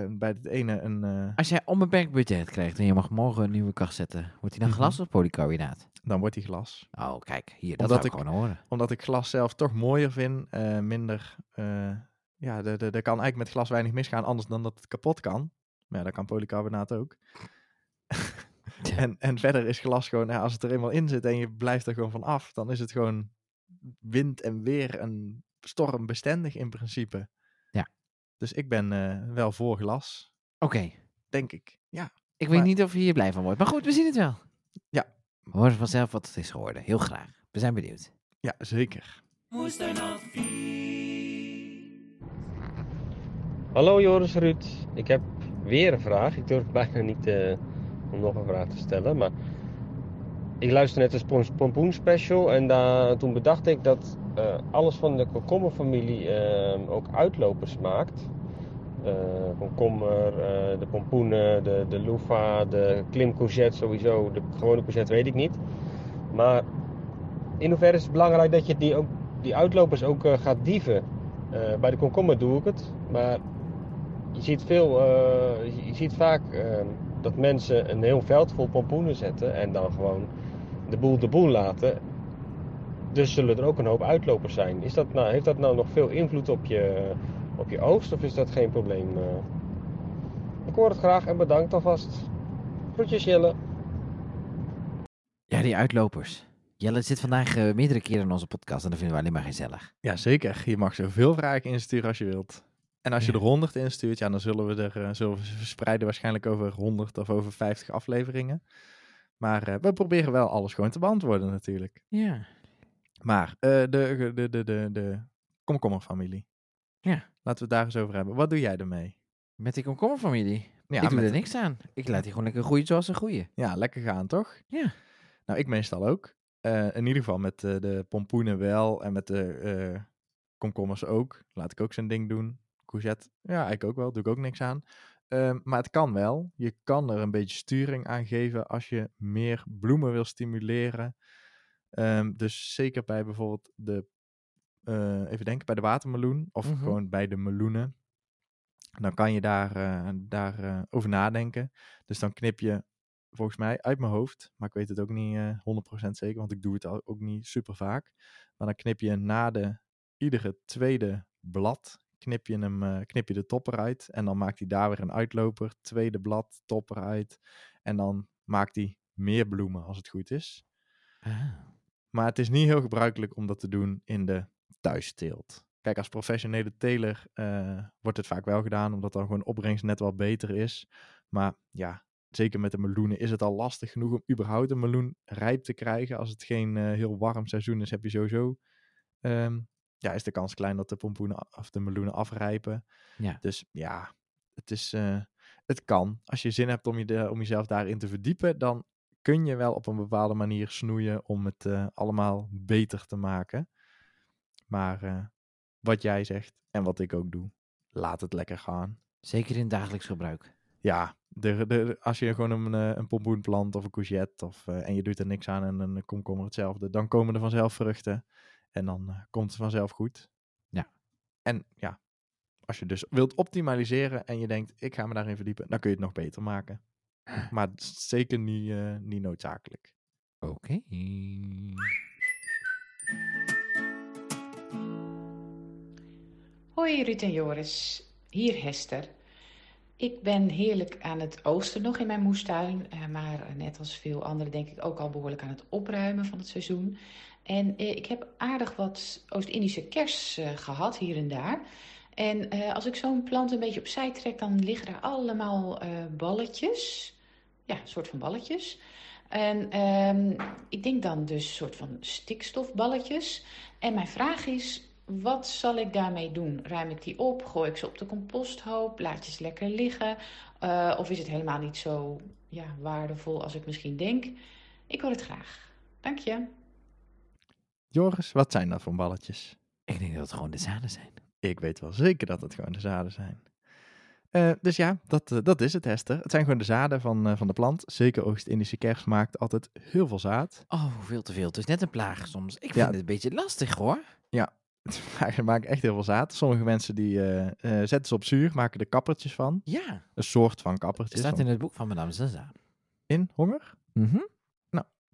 bij het ene een... Als jij onbeperkt budget krijgt en je mag morgen een nieuwe kast zetten, wordt die dan glas mm -hmm. of polycarbonaat? Dan wordt die glas. Oh, kijk, hier, dat omdat ik gewoon horen. Omdat ik glas zelf toch mooier vind, uh, minder... Ja, er kan eigenlijk met glas weinig misgaan, anders dan dat het kapot kan. Maar ja, dat kan polycarbonaat ook. en, en verder is glas gewoon, ja, als het er eenmaal in zit en je blijft er gewoon van af, dan is het gewoon wind en weer en stormbestendig in principe. Ja. Dus ik ben uh, wel voor glas. Oké. Okay. Denk ik, ja. Ik maar... weet niet of je hier blij van wordt, maar goed, we zien het wel. Ja. We horen vanzelf wat het is geworden. Heel graag. We zijn benieuwd. Ja, zeker. Hallo Joris Ruud. Ik heb weer een vraag. Ik durf bijna niet uh, om nog een vraag te stellen. Maar ik luisterde net de Pompoen Special. En daar, toen bedacht ik dat uh, alles van de komkommerfamilie uh, ook uitlopers maakt. Uh, komkommer, de pompoenen, de, de loefa, de klimcourgette sowieso. De gewone courgette weet ik niet. Maar in hoeverre is het belangrijk dat je die, ook, die uitlopers ook gaat dieven? Bij de komkommer doe ik het, maar je ziet, veel, je ziet vaak dat mensen een heel veld vol pompoenen zetten en dan gewoon de boel de boel laten. Dus zullen er ook een hoop uitlopers zijn. Is dat nou, heeft dat nou nog veel invloed op je, op je oogst of is dat geen probleem? ik hoor het graag en bedankt alvast. Groetjes Jelle. Ja, die uitlopers. Jelle zit vandaag uh, meerdere keren in onze podcast en dat vinden we alleen maar gezellig. Ja, zeker. Je mag zoveel vragen insturen als je wilt. En als je Ja. er 100 instuurt, ja, dan zullen we er uh, zullen we ze verspreiden waarschijnlijk over 100 of over 50 afleveringen. Maar uh, we proberen wel alles gewoon te beantwoorden natuurlijk. Ja. Maar de, de, de, de, de, de komkommerfamilie. Ja. Laten we het daar eens over hebben. Wat doe jij ermee? Met die komkommerfamilie. Ja, ik doe er niks aan. Ik laat die gewoon lekker groeien zoals ze groeien. Ja, lekker gaan toch? Ja. Nou, ik meestal ook. Eh, in ieder geval met eh, de pompoenen wel en met de eh, komkommers ook. Laat ik ook zijn ding doen. Courgette, ja, eigenlijk ook wel. Doe ik ook niks aan. Ehm, maar het kan wel. Je kan er een beetje sturing aan geven als je meer bloemen wil stimuleren. Ehm, dus zeker bij bijvoorbeeld de, eh, even denken, bij de watermeloen of Mhm. gewoon bij de meloenen. Dan kan je daar, eh, daar eh, over nadenken. Dus dan knip je volgens mij uit mijn hoofd, maar ik weet het ook niet eh 100% zeker, want ik doe het ook niet super vaak. Maar dan knip je na de iedere tweede blad, knip je, hem, eh, knip je de top eruit en dan maakt hij daar weer een uitloper, tweede blad, top eruit en dan maakt hij meer bloemen als het goed is. Ah. Maar het is niet heel gebruikelijk om dat te doen in de thuisteelt. Kijk, als professionele teler eh, wordt het vaak wel gedaan, omdat dan gewoon opbrengst net wat beter is. Maar ja, zeker met de meloenen is het al lastig genoeg om überhaupt een meloen rijp te krijgen. Als het geen eh, heel warm seizoen is, heb je sowieso... ehm, ja, is de kans klein dat de pompoenen of de meloenen afrijpen. Ja. Dus ja, het is... eh, het kan. Als je zin hebt om, je de, om jezelf daarin te verdiepen, dan kun je wel op een bepaalde manier snoeien om het eh, allemaal beter te maken. Maar eh, wat jij zegt en wat ik ook doe, laat het lekker gaan. Zeker in dagelijks gebruik. Ja, de, de, als je gewoon een, een pompoen plant of een courgette of, en je doet er niks aan en een komkommer hetzelfde, dan komen er vanzelf vruchten en dan eh, komt het vanzelf goed. Ja. En ja, als je dus wilt optimaliseren en je denkt, ik ga me daarin verdiepen, dan kun je het nog beter maken. Maar het is zeker niet, eh, niet noodzakelijk. Oké. Hoi Ruud en Joris, hier Hester. Ik ben heerlijk aan het oosten nog in mijn moestuin, eh, maar net als veel anderen denk ik ook al behoorlijk aan het opruimen van het seizoen. En eh, ik heb aardig wat Oost-Indische kers eh, gehad hier en daar. En eh, als ik zo'n plant een beetje opzij trek, dan liggen er allemaal balletjes. Ja, een soort van balletjes. En ehm, ik denk dan dus een soort van stikstofballetjes. En mijn vraag is, wat zal ik daarmee doen? Ruim ik die op? Gooi ik ze op de composthoop? Laat je ze lekker liggen? Of is het helemaal niet zo ja, waardevol als ik misschien denk? Ik hoor het graag. Dank je. Joris, wat zijn dat voor balletjes? Ik denk dat het gewoon de zaden zijn. Ik weet wel zeker dat het gewoon de zaden zijn. Eh, dus ja, dat, eh, dat is het, Hester. Het zijn gewoon de zaden van, eh, van de plant. Zeker Oost-Indische kers maakt altijd heel veel zaad. Oh, veel te veel. Het is net een plaag soms. Ik vind Ja. het een beetje lastig hoor. Maar Ze maken echt heel veel zaad. Sommige mensen die zetten ze op zuur, maken er kappertjes van. Ja, Een soort van het kappertjes. staat van- in het boek van Madame Zaza. in honger. Mhm.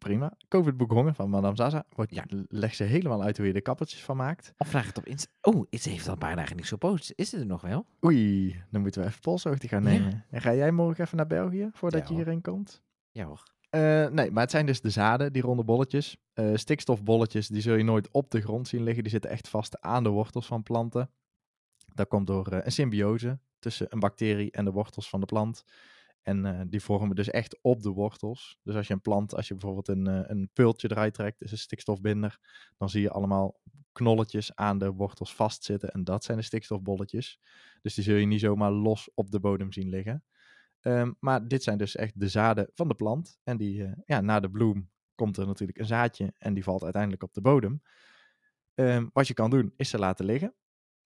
Prima. Koop het boek Honger van Madame Zaza. Wordt, Ja. Leg ze helemaal uit hoe je er kappertjes van maakt. Of vraag het op Insta. Oh, ze heeft al een paar dagen niks gepost. Is het er nog wel? Oei, dan moeten we even polshoogte gaan Ja. nemen. En ga jij morgen even naar België voordat Ja, je hoor. hierin komt? Ja hoor. Eh, nee, maar het zijn dus de zaden, die ronde bolletjes. Eh, stikstofbolletjes, die zul je nooit op de grond zien liggen. Die zitten echt vast aan de wortels van planten. Dat komt door eh, een symbiose tussen een bacterie en de wortels van de plant. En eh, die vormen dus echt op de wortels. Dus als je een plant, als je bijvoorbeeld een, eh, een peultje eruit trekt, dus een stikstofbinder, dan zie je allemaal knolletjes aan de wortels vastzitten. En dat zijn de stikstofbolletjes. Dus die zul je niet zomaar los op de bodem zien liggen. Ehm, maar dit zijn dus echt de zaden van de plant. En die, eh, ja, na de bloem komt er natuurlijk een zaadje en die valt uiteindelijk op de bodem. Ehm, wat je kan doen, is ze laten liggen.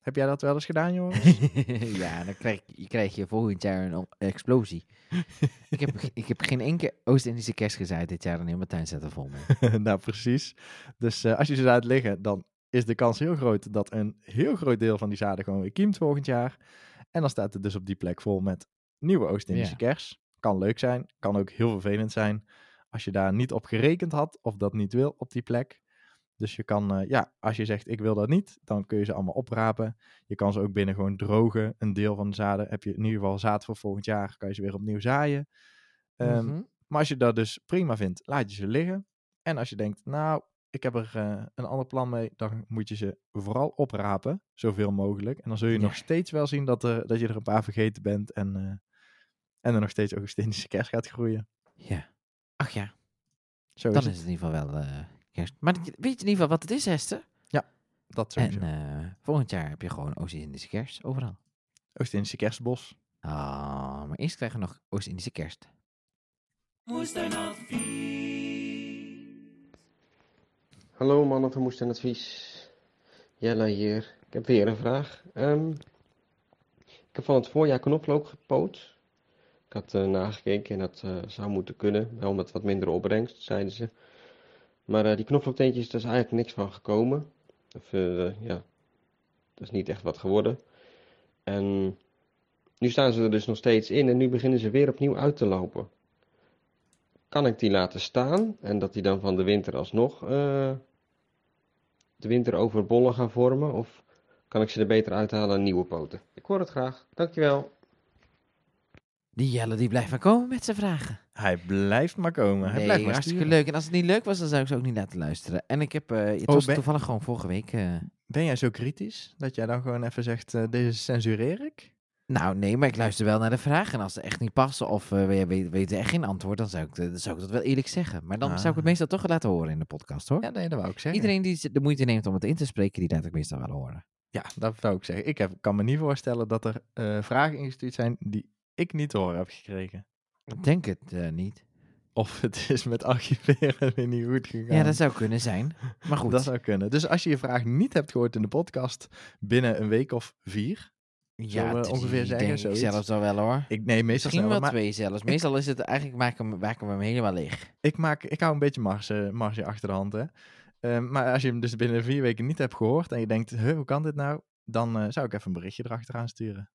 Heb jij dat wel eens gedaan, Joris? ja, dan krijg je, krijg je volgend jaar een explosie. ik, heb, ik heb geen enkele Oost-Indische kerst gezaaid dit jaar en mijn tuin zet er vol mee. nou, precies. Dus eh, als je ze laat liggen, dan is de kans heel groot dat een heel groot deel van die zaden gewoon weer kiemt volgend jaar. En dan staat het dus op die plek vol met nieuwe Oost-Indische Ja. kers. Kan leuk zijn, kan ook heel vervelend zijn als je daar niet op gerekend had of dat niet wil op die plek. Dus je kan, eh, ja, als je zegt ik wil dat niet, dan kun je ze allemaal oprapen. Je kan ze ook binnen gewoon drogen. Een deel van de zaden heb je in ieder geval zaad voor volgend jaar, kan je ze weer opnieuw zaaien. Ehm, Mhm. maar als je dat dus prima vindt, laat je ze liggen. En als je denkt, nou, ik heb er eh, een ander plan mee, dan moet je ze vooral oprapen, zoveel mogelijk. En dan zul je Ja. nog steeds wel zien dat, er, dat je er een paar vergeten bent en, eh, en er nog steeds Augustinse kers gaat groeien. Ja. Ach ja, Zo dan is is het. het in ieder geval wel eh, kerst. Maar weet je in ieder geval wat het is, Hester? Dat En sowieso. eh, volgend jaar heb je gewoon Oost-Indische kerst overal. Oost-Indische kerstbos. Ah, maar eerst krijgen we nog Oost-Indische kerst. Moestuinadvies. Hallo mannen van Moest en Advies. Jelle hier. Ik heb weer een vraag. Ehm, ik heb van het voorjaar knoflook gepoot. Ik had eh, nagekeken en dat eh, zou moeten kunnen. Wel met wat minder opbrengst, zeiden ze. Maar eh, die knoflookteentjes, daar is eigenlijk niks van gekomen. Of eh, ja, dat is niet echt wat geworden. En nu staan ze er dus nog steeds in en nu beginnen ze weer opnieuw uit te lopen. Kan ik die laten staan en dat die dan van de winter alsnog eh, de winter over bollen gaan vormen? Of kan ik ze er beter uithalen en nieuwe poten? Ik hoor het graag. Dankjewel. Die Jelle die blijft maar komen met zijn vragen. Hij blijft maar komen. Hij nee, blijft maar hartstikke sturen. leuk. En als het niet leuk was, dan zou ik ze ook niet laten luisteren. En ik heb, eh, het Oh, was ben- toevallig gewoon vorige week. eh, Ben jij zo kritisch dat jij dan gewoon even zegt, eh, deze censureer ik? nou, nee, maar ik luister wel naar de vragen. En als ze echt niet passen of eh we we- weten echt geen antwoord, dan zou, ik, dan zou ik dat wel eerlijk zeggen. Maar dan zou ik het Ah. meestal toch laten horen in de podcast, hoor. Ja, nee, dat wou ik zeggen. Iedereen die de moeite neemt om het in te spreken, die laat ik meestal wel horen. Ja, dat zou ik zeggen. Ik heb, kan me niet voorstellen dat er vragen ingestuurd zijn die ik niet te horen heb gekregen. Ik denk het eh, niet. Of het is met archiveren weer niet goed gegaan. Ja, dat zou kunnen zijn. Maar goed. Dat zou kunnen. Dus als je je vraag niet hebt gehoord in de podcast binnen een week of vier. we het- ongeveer zeggen, denk ik zelfs wel wel, hoor. Ik neem meestal Misschien wel maar twee zelfs. Meestal is het eigenlijk, maken maken we hem helemaal leeg. ik, maak, ik hou een beetje marge, marge achter de hand. Hè. Ehm, maar als je hem dus binnen vier weken niet hebt gehoord en je denkt, hoe kan dit nou? Dan eh, zou ik even een berichtje erachteraan sturen.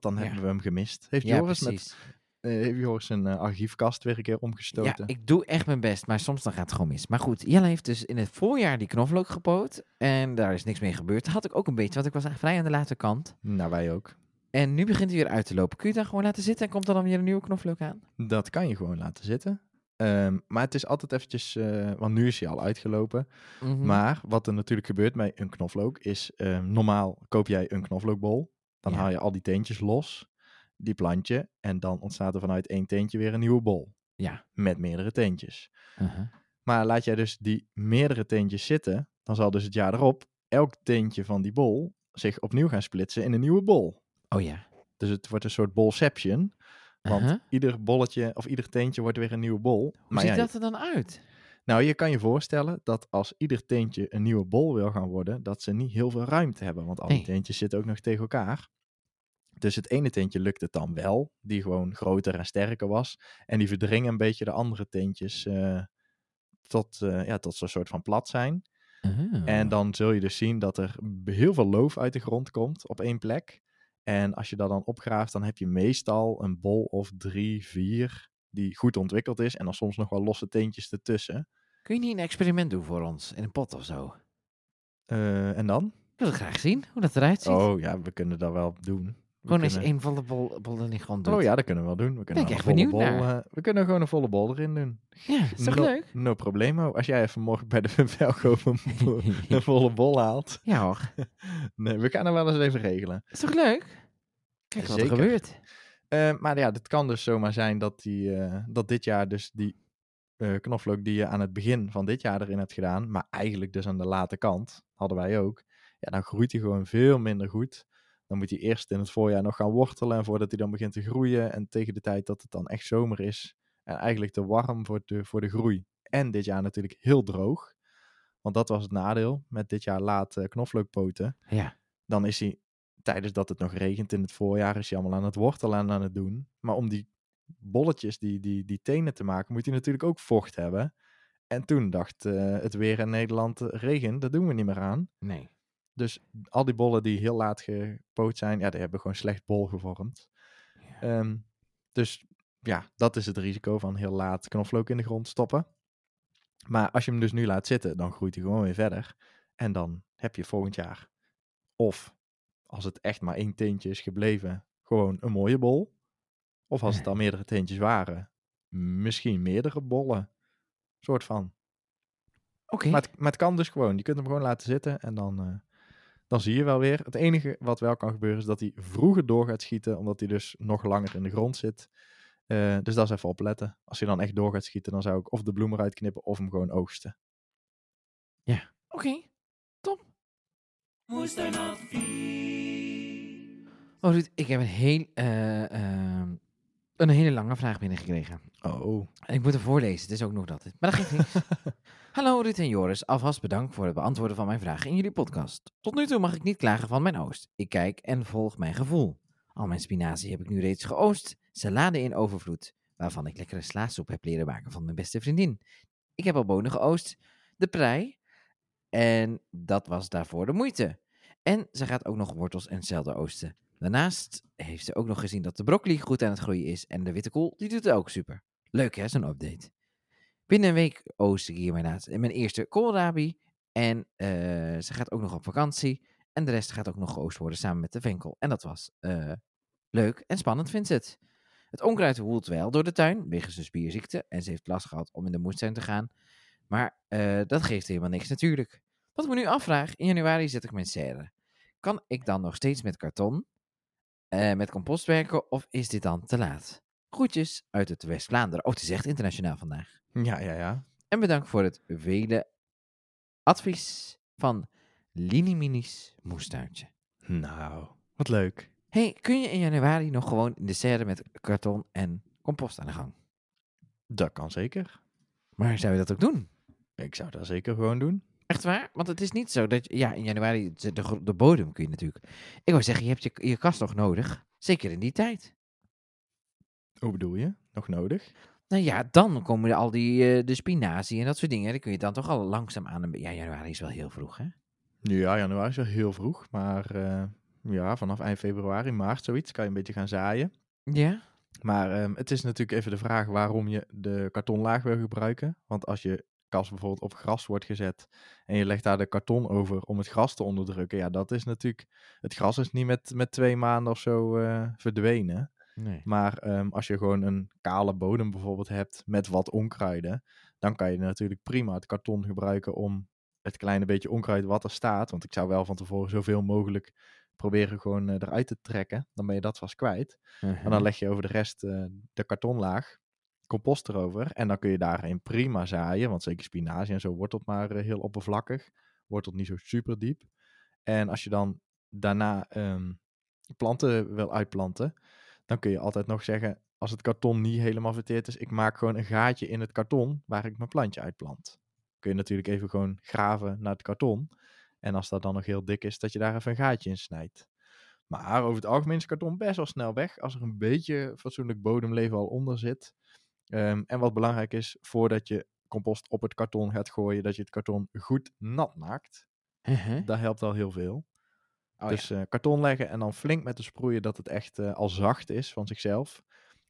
Want dan Ja. hebben we hem gemist. Heeft Ja, Joris, precies. eh, heeft Joris zijn eh, archiefkast weer een keer Ja, omgestoten? ik doe echt mijn best, maar soms dan gaat het gewoon mis. Maar goed, Jelle heeft dus in het voorjaar die knoflook gepoot. En daar is niks mee gebeurd. Dat had ik ook een beetje, want ik was vrij aan de late kant. Nou, wij ook. En nu begint hij weer uit te lopen. Kun je dan gewoon laten zitten en komt er dan weer een nieuwe knoflook aan? Dat kan je gewoon laten zitten. Ehm, maar het is altijd eventjes, eh, want nu is hij al uitgelopen. Mhm. Maar wat er natuurlijk gebeurt met een knoflook is, ehm, normaal koop jij een knoflookbol. Dan Ja. haal je al die teentjes los, die plant je, en dan ontstaat er vanuit één teentje weer een nieuwe bol. Ja. Met meerdere teentjes. Uh-huh. Maar laat jij dus die meerdere teentjes zitten, dan zal dus het jaar erop elk teentje van die bol zich opnieuw gaan splitsen in een nieuwe bol. Oh ja. Dus het wordt een soort bolception. Want Uh-huh. ieder bolletje of ieder teentje wordt weer een nieuwe bol. Hoe maar ziet ja, dat er dan uit? Nou, je kan je voorstellen dat als ieder teentje een nieuwe bol wil gaan worden, dat ze niet heel veel ruimte hebben. Want al die Nee. teentjes zitten ook nog tegen elkaar. Dus het ene teentje lukt het dan wel, die gewoon groter en sterker was. En die verdringen een beetje de andere teentjes eh, tot, eh, ja, tot een soort van plat zijn. En dan zul je dus zien dat er heel veel loof uit de grond komt op één plek. En als je dat dan opgraaft, dan heb je meestal een bol of drie, vier die goed ontwikkeld is. En dan soms nog wel losse teentjes ertussen. Kun je niet een experiment doen voor ons? In een pot of zo? Eh, en dan? Ik wil het graag zien, hoe dat eruit ziet. Oh ja, we kunnen dat wel doen. We Gewoon eens kunnen- één volle bol, bol in die grond doen. Oh ja, dat kunnen we wel doen. We kunnen ik echt een benieuwd bol, naar. eh, we kunnen gewoon een volle bol erin doen. Ja, is toch no, leuk? No problemo. Als jij even morgen bij de Velkoop een, vo- een volle bol haalt. Ja hoor. Nee, we gaan er wel eens even regelen. Is toch leuk? Kijk wat er gebeurt. Eh, maar ja, het kan dus zomaar zijn dat, die, eh, dat dit jaar dus die eh, knoflook die je aan het begin van dit jaar erin hebt gedaan, maar eigenlijk dus aan de late kant, hadden wij ook, ja, dan groeit hij gewoon veel minder goed. Dan moet hij eerst in het voorjaar nog gaan wortelen en voordat hij dan begint te groeien. En tegen de tijd dat het dan echt zomer is en eigenlijk te warm voor de, voor de groei. En dit jaar natuurlijk heel droog. Want dat was het nadeel met dit jaar laat eh, knoflookpoten Ja. dan is hij tijdens dat het nog regent in het voorjaar, is hij allemaal aan het wortelen en aan het doen. Maar om die bolletjes, die, die, die tenen te maken, moet hij natuurlijk ook vocht hebben. En toen dacht eh, het weer in Nederland, eh, regen, dat doen we niet meer aan. Nee. Dus al die bollen die heel laat gepoot zijn, ja, die hebben gewoon slecht bol gevormd. Ja. Ehm, dus ja, dat is het risico van heel laat knoflook in de grond stoppen. Maar als je hem dus nu laat zitten, dan groeit hij gewoon weer verder. En dan heb je volgend jaar, of als het echt maar één teentje is gebleven, gewoon een mooie bol. Of als het al meerdere teentjes waren, misschien meerdere bollen. Soort van. Oké. Maar, het, maar het kan dus gewoon. Je kunt hem gewoon laten zitten en dan, eh, dan zie je wel weer. Het enige wat wel kan gebeuren is dat hij vroeger door gaat schieten, omdat hij dus nog langer in de grond zit. Eh, dus dat is even opletten. Als hij dan echt door gaat schieten, dan zou ik of de bloem eruit knippen of hem gewoon oogsten. Oké. Top. Moestuinadvies. Oh Ruud, ik heb een, heel, eh, ehm, een hele lange vraag binnengekregen. Oh. En ik moet hem voorlezen, het is ook nog dat. Maar dat geeft niks. Hallo Ruud en Joris, alvast bedankt voor het beantwoorden van mijn vragen in jullie podcast. Tot nu toe mag ik niet klagen van mijn oost. Ik kijk en volg mijn gevoel. Al mijn spinazie heb ik nu reeds geoost, salade in overvloed, waarvan ik lekkere slaasoep heb leren maken van mijn beste vriendin. Ik heb al bonen geoost, de prei, en dat was daarvoor de moeite. En ze gaat ook nog wortels en zelden oosten. Daarnaast heeft ze ook nog gezien dat de broccoli goed aan het groeien is en de witte kool, die doet het ook super. Leuk hè, zo'n update. Binnen een week oost ik hier mijn, laatste, mijn eerste koolrabi. En eh, ze gaat ook nog op vakantie. En de rest gaat ook nog geoost worden samen met de venkel. En dat was eh, leuk en spannend, vindt ze het. Het onkruid woelt wel door de tuin, wegens een spierziekte. En ze heeft last gehad om in de moestuin te gaan. Maar eh, dat geeft helemaal niks natuurlijk. Wat ik me nu afvraag, in januari zet ik mijn serre. Kan ik dan nog steeds met karton, eh, met compost werken, of is dit dan te laat? Groetjes uit het West-Vlaanderen. Oh, het is echt internationaal vandaag. Ja, ja, ja. En bedankt voor het vele advies van Lini Minis moestuintje. Nou, wat leuk. hey, kun je in januari nog gewoon in de serre met karton en compost aan de gang? Dat kan zeker. Maar zou je dat ook doen? Ik zou dat zeker gewoon doen. Echt waar? Want het is niet zo dat, ja, in januari, de, de, de bodem kun je natuurlijk. Ik wou zeggen, je hebt je, je kast nog nodig. Zeker in die tijd. Hoe bedoel je? Nog nodig? Nou ja, dan komen er al die, eh, de spinazie en dat soort dingen. Die kun je dan toch al langzaam aan. Een, ja, januari is wel heel vroeg, hè? Ja, januari is wel heel vroeg. Maar eh, ja, vanaf eind februari, maart, zoiets, kan je een beetje gaan zaaien. Ja. Maar ehm, het is natuurlijk even de vraag waarom je de kartonlaag wil gebruiken. Want als je kast bijvoorbeeld op gras wordt gezet en je legt daar de karton over om het gras te onderdrukken. Ja, dat is natuurlijk... Het gras is niet met, met twee maanden of zo eh, verdwenen. Nee. Maar ehm, als je gewoon een kale bodem bijvoorbeeld hebt met wat onkruiden, dan kan je natuurlijk prima het karton gebruiken om het kleine beetje onkruid wat er staat. Want ik zou wel van tevoren zoveel mogelijk proberen gewoon eh, eruit te trekken. Dan ben je dat vast kwijt. En dan leg je over de rest eh, de kartonlaag, compost erover. En dan kun je daarin prima zaaien. Want zeker spinazie en zo wortelt maar eh, heel oppervlakkig. Wortelt niet zo super diep. En als je dan daarna ehm, planten wil uitplanten, dan kun je altijd nog zeggen, als het karton niet helemaal verteerd is, ik maak gewoon een gaatje in het karton waar ik mijn plantje uitplant. Kun je natuurlijk even gewoon graven naar het karton. En als dat dan nog heel dik is, dat je daar even een gaatje in snijdt. Maar over het algemeen is karton best wel snel weg als er een beetje fatsoenlijk bodemleven al onder zit. Ehm, en wat belangrijk is, voordat je compost op het karton gaat gooien, dat je het karton goed nat maakt. Mhm. Dat helpt al heel veel. Oh, dus eh, karton leggen en dan flink met de sproeien dat het echt eh, al zacht is van zichzelf.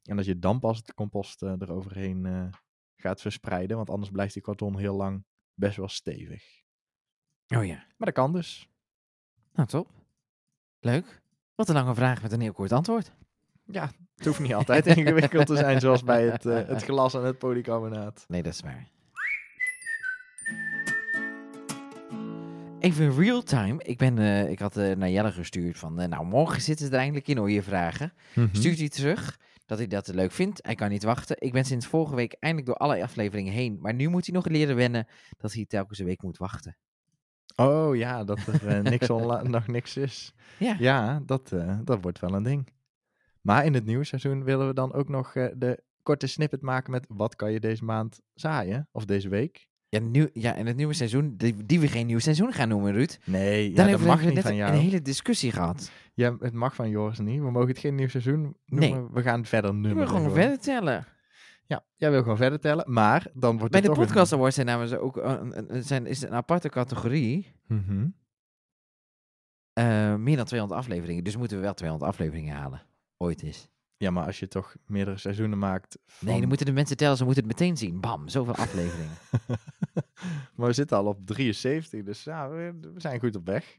En dat je dan pas het compost eh, eroverheen gaat verspreiden. Want anders blijft die karton heel lang best wel stevig. Oh ja. Maar dat kan dus. Nou, top. Leuk. Wat een lange vraag met een heel kort antwoord. Ja, het hoeft niet altijd ingewikkeld te zijn zoals bij het, eh, het glas en het polycarbonaat. Nee, dat is waar. Even real time. Ik, ben, eh, ik had eh, naar Jelle gestuurd van, nou morgen zitten ze er eindelijk in hoor je vragen. Mhm. Stuurt hij terug dat hij dat leuk vindt. Hij kan niet wachten. Ik ben sinds vorige week eindelijk door alle afleveringen heen. Maar nu moet hij nog leren wennen dat hij telkens een week moet wachten. Oh ja, dat er niks nog niks is. Ja. Ja, dat, dat wordt wel een ding. Maar in het nieuwe seizoen willen we dan ook nog eh, de korte snippet maken met wat kan je deze maand zaaien? Of deze week? Ja, nieuw, ja, in het nieuwe seizoen, die, die we geen nieuw seizoen gaan noemen, Ruud. Nee, ja, Dan dat hebben mag we niet net een, een hele discussie gehad. Ja, het mag van Joris niet. We mogen het geen nieuw seizoen noemen. We gaan verder We nummeren. gaan gewoon verder tellen. Ja, jij wil gewoon verder tellen. Maar dan wordt Bij de Podcast Awards zijn namens ook een, een- zijn, is een aparte categorie. Eh, meer dan 200 afleveringen. Dus moeten we wel 200 afleveringen halen. Ooit is. Ja, maar als je toch meerdere seizoenen maakt... Nee, van- dan moeten de mensen tellen. Ze moeten het meteen zien. Bam, zoveel afleveringen. maar we zitten al op 73, dus ja, we, we zijn goed op weg.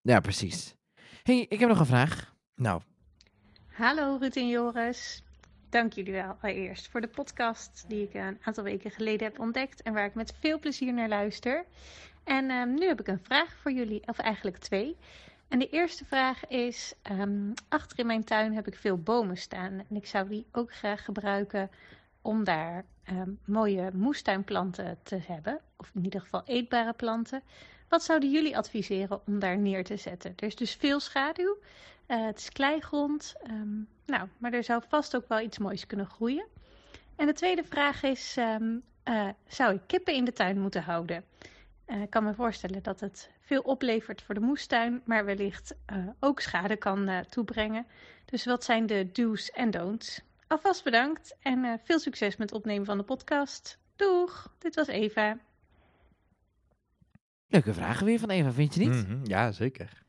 ja, precies. hey, ik heb nog een vraag. Nou, Hallo Ruud en Joris. Dank jullie wel allereerst voor de podcast die ik een aantal weken geleden heb ontdekt en waar ik met veel plezier naar luister. En ehm, nu heb ik een vraag voor jullie, of eigenlijk twee. En de eerste vraag is: ehm, achter in mijn tuin heb ik veel bomen staan en ik zou die ook graag gebruiken om daar ehm, mooie moestuinplanten te hebben, of in ieder geval eetbare planten. Wat zouden jullie adviseren om daar neer te zetten? Er is dus veel schaduw. Eh, het is kleigrond. ehm, nou, maar er zou vast ook wel iets moois kunnen groeien. En de tweede vraag is: eh, zou ik kippen in de tuin moeten houden? Eh, ik kan me voorstellen dat het veel oplevert voor de moestuin, maar wellicht eh, ook schade kan eh, toebrengen. Dus wat zijn de do's en don'ts? Alvast bedankt en eh, veel succes met het opnemen van de podcast. Doeg, dit was Eva. Leuke vragen weer van Eva, vind je niet? mhm, ja, zeker.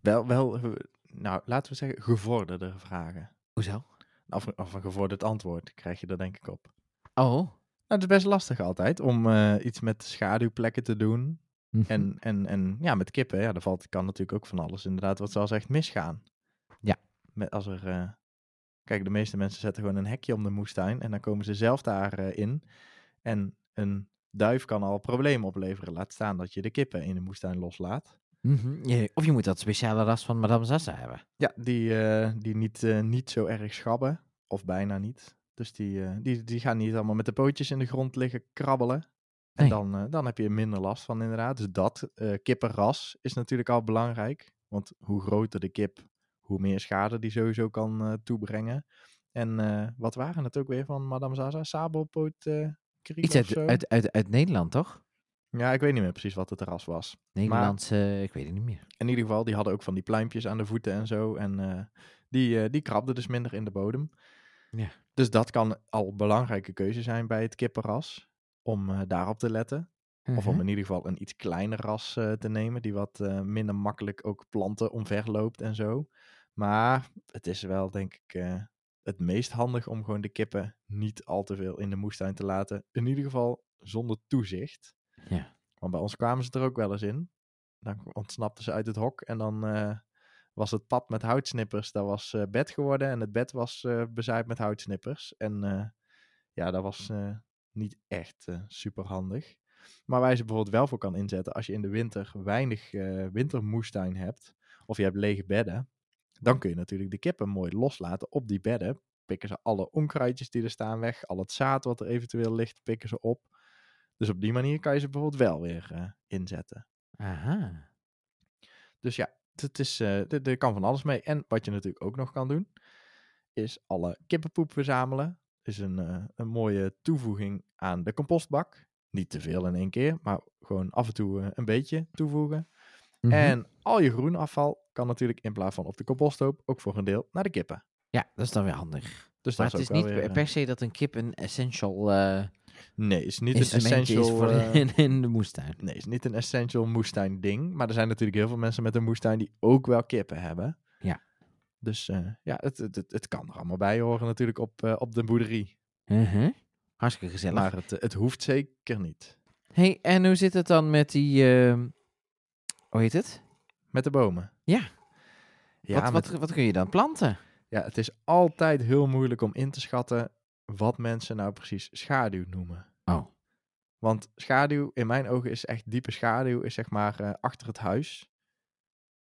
Wel, wel, nou, laten we zeggen, gevorderde vragen. Hoezo? Of, of een gevorderd antwoord krijg je er denk ik op. Oh. Nou, het is best lastig altijd om eh, iets met schaduwplekken te doen. Mhm. En, en, en ja, met kippen, ja, daar valt, kan natuurlijk ook van alles inderdaad wat zoals echt misgaan. Ja. Met, als er, eh, kijk, de meeste mensen zetten gewoon een hekje om de moestuin en dan komen ze zelf daarin. in. En een duif kan al problemen opleveren. Laat staan dat je de kippen in de moestuin loslaat. Ja, Of je moet dat speciale ras van Madame Zassa hebben. Ja, die, eh, die niet, eh, niet zo erg schabben. Of bijna niet. Dus die, eh, die, die gaan niet allemaal met de pootjes in de grond liggen krabbelen. En Nee. dan, eh, dan heb je er minder last van inderdaad. Dus dat, eh, kippenras is natuurlijk al belangrijk. Want hoe groter de kip, hoe meer schade die sowieso kan eh, toebrengen. En wat waren het ook weer van Madame Zaza? Sabelpoot kriek Iets uit, uit, uit, uit Nederland, toch? Ja, ik weet niet meer precies wat het ras was. Nederlands, eh, ik weet het niet meer. In ieder geval, die hadden ook van die pluimpjes aan de voeten en zo. En die, die krabden dus minder in de bodem. Ja. Dus dat kan al een belangrijke keuze zijn bij het kippenras. Om eh, daarop te letten. Of om Mhm. in ieder geval een iets kleiner ras eh, te nemen. Die wat eh, minder makkelijk ook planten omverloopt en zo. Maar het is wel denk ik het meest handig om gewoon de kippen niet al te veel in de moestuin te laten. In ieder geval zonder toezicht. Ja. Want bij ons kwamen ze er ook wel eens in. Dan ontsnapten ze uit het hok en dan was het pad met houtsnippers, dat was bed geworden. En het bed was bezaaid met houtsnippers. En ja, dat was niet echt super handig. Maar waar je ze bijvoorbeeld wel voor kan inzetten als je in de winter weinig eh, wintermoestuin hebt. of je hebt lege bedden, dan kun je natuurlijk de kippen mooi loslaten op die bedden. Pikken ze alle onkruidjes die er staan weg, al het zaad wat er eventueel ligt, pikken ze op. Dus op die manier kan je ze bijvoorbeeld wel weer eh, inzetten. Aha. Dus ja, het is, eh, er kan van alles mee. En wat je natuurlijk ook nog kan doen, is alle kippenpoep verzamelen. Is een, eh, een mooie toevoeging aan de compostbak. Niet te veel in één keer, maar gewoon af en toe eh, een beetje toevoegen. Mhm. En al je groenafval kan natuurlijk in plaats van op de composthoop ook voor een deel naar de kippen. Ja, dat is dan weer handig. Dus Maar dat het is niet wel per, weer, per se dat een kip een essential eh eh, Nee, is niet een is essential. voor eh, in, in de moestuin. nee, is niet een essential moestuin ding. Maar er zijn natuurlijk heel veel mensen met een moestuin die ook wel kippen hebben. Dus eh, ja, het, het, het, kan er allemaal bij horen natuurlijk op, eh, op de boerderie. Mhm. Hartstikke gezellig. Maar het, het hoeft zeker niet. hey, en hoe zit het dan met die... ehm, hoe heet het? Met de bomen. Ja. Ja, wat, met- wat, wat kun je dan planten? ja, het is altijd heel moeilijk om in te schatten wat mensen nou precies schaduw noemen. Oh. Want schaduw, in mijn ogen, is echt diepe schaduw, is zeg maar eh, achter het huis,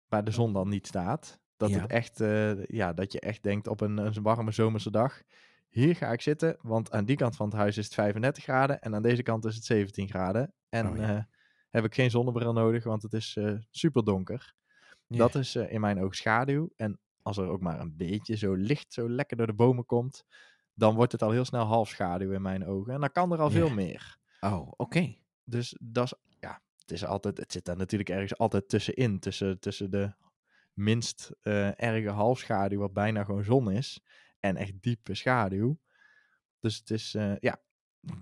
waar de zon dan niet staat. Dat, Ja. het echt, eh, ja, dat je echt denkt op een, een warme zomerse dag, hier ga ik zitten, want aan die kant van het huis is het 35 graden en aan deze kant is het 17 graden. En Oh ja. eh, heb ik geen zonnebril nodig, want het is super donker. Dat is eh, in mijn ogen schaduw. En als er ook maar een beetje zo licht, zo lekker door de bomen komt, dan wordt het al heel snel half schaduw in mijn ogen. En dan kan er al veel meer. Oh, oké. Dus dat is, ja, het, is altijd, het zit daar natuurlijk ergens altijd tussenin. Tussen, tussen de minst eh, erge halfschaduw, wat bijna gewoon zon is, en echt diepe schaduw. Dus het is, eh, ja,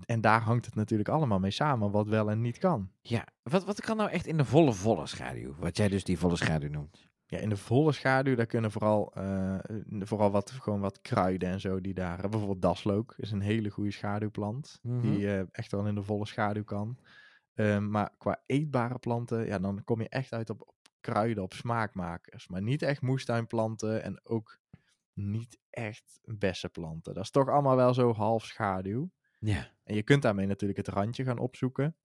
en daar hangt het natuurlijk allemaal mee samen, wat wel en niet kan. Ja, wat, wat kan nou echt in de volle, volle schaduw? Wat jij dus die volle schaduw noemt. Ja, in de volle schaduw, daar kunnen vooral, eh, vooral wat, gewoon wat kruiden en zo die daar... Bijvoorbeeld daslook is een hele goede schaduwplant. Mhm. Die echt wel in de volle schaduw kan. Ehm, maar qua eetbare planten, ja, dan kom je echt uit op kruiden, op smaakmakers. Maar niet echt moestuinplanten en ook niet echt bessenplanten. Dat is toch allemaal wel zo half schaduw. Ja. En je kunt daarmee natuurlijk het randje gaan opzoeken.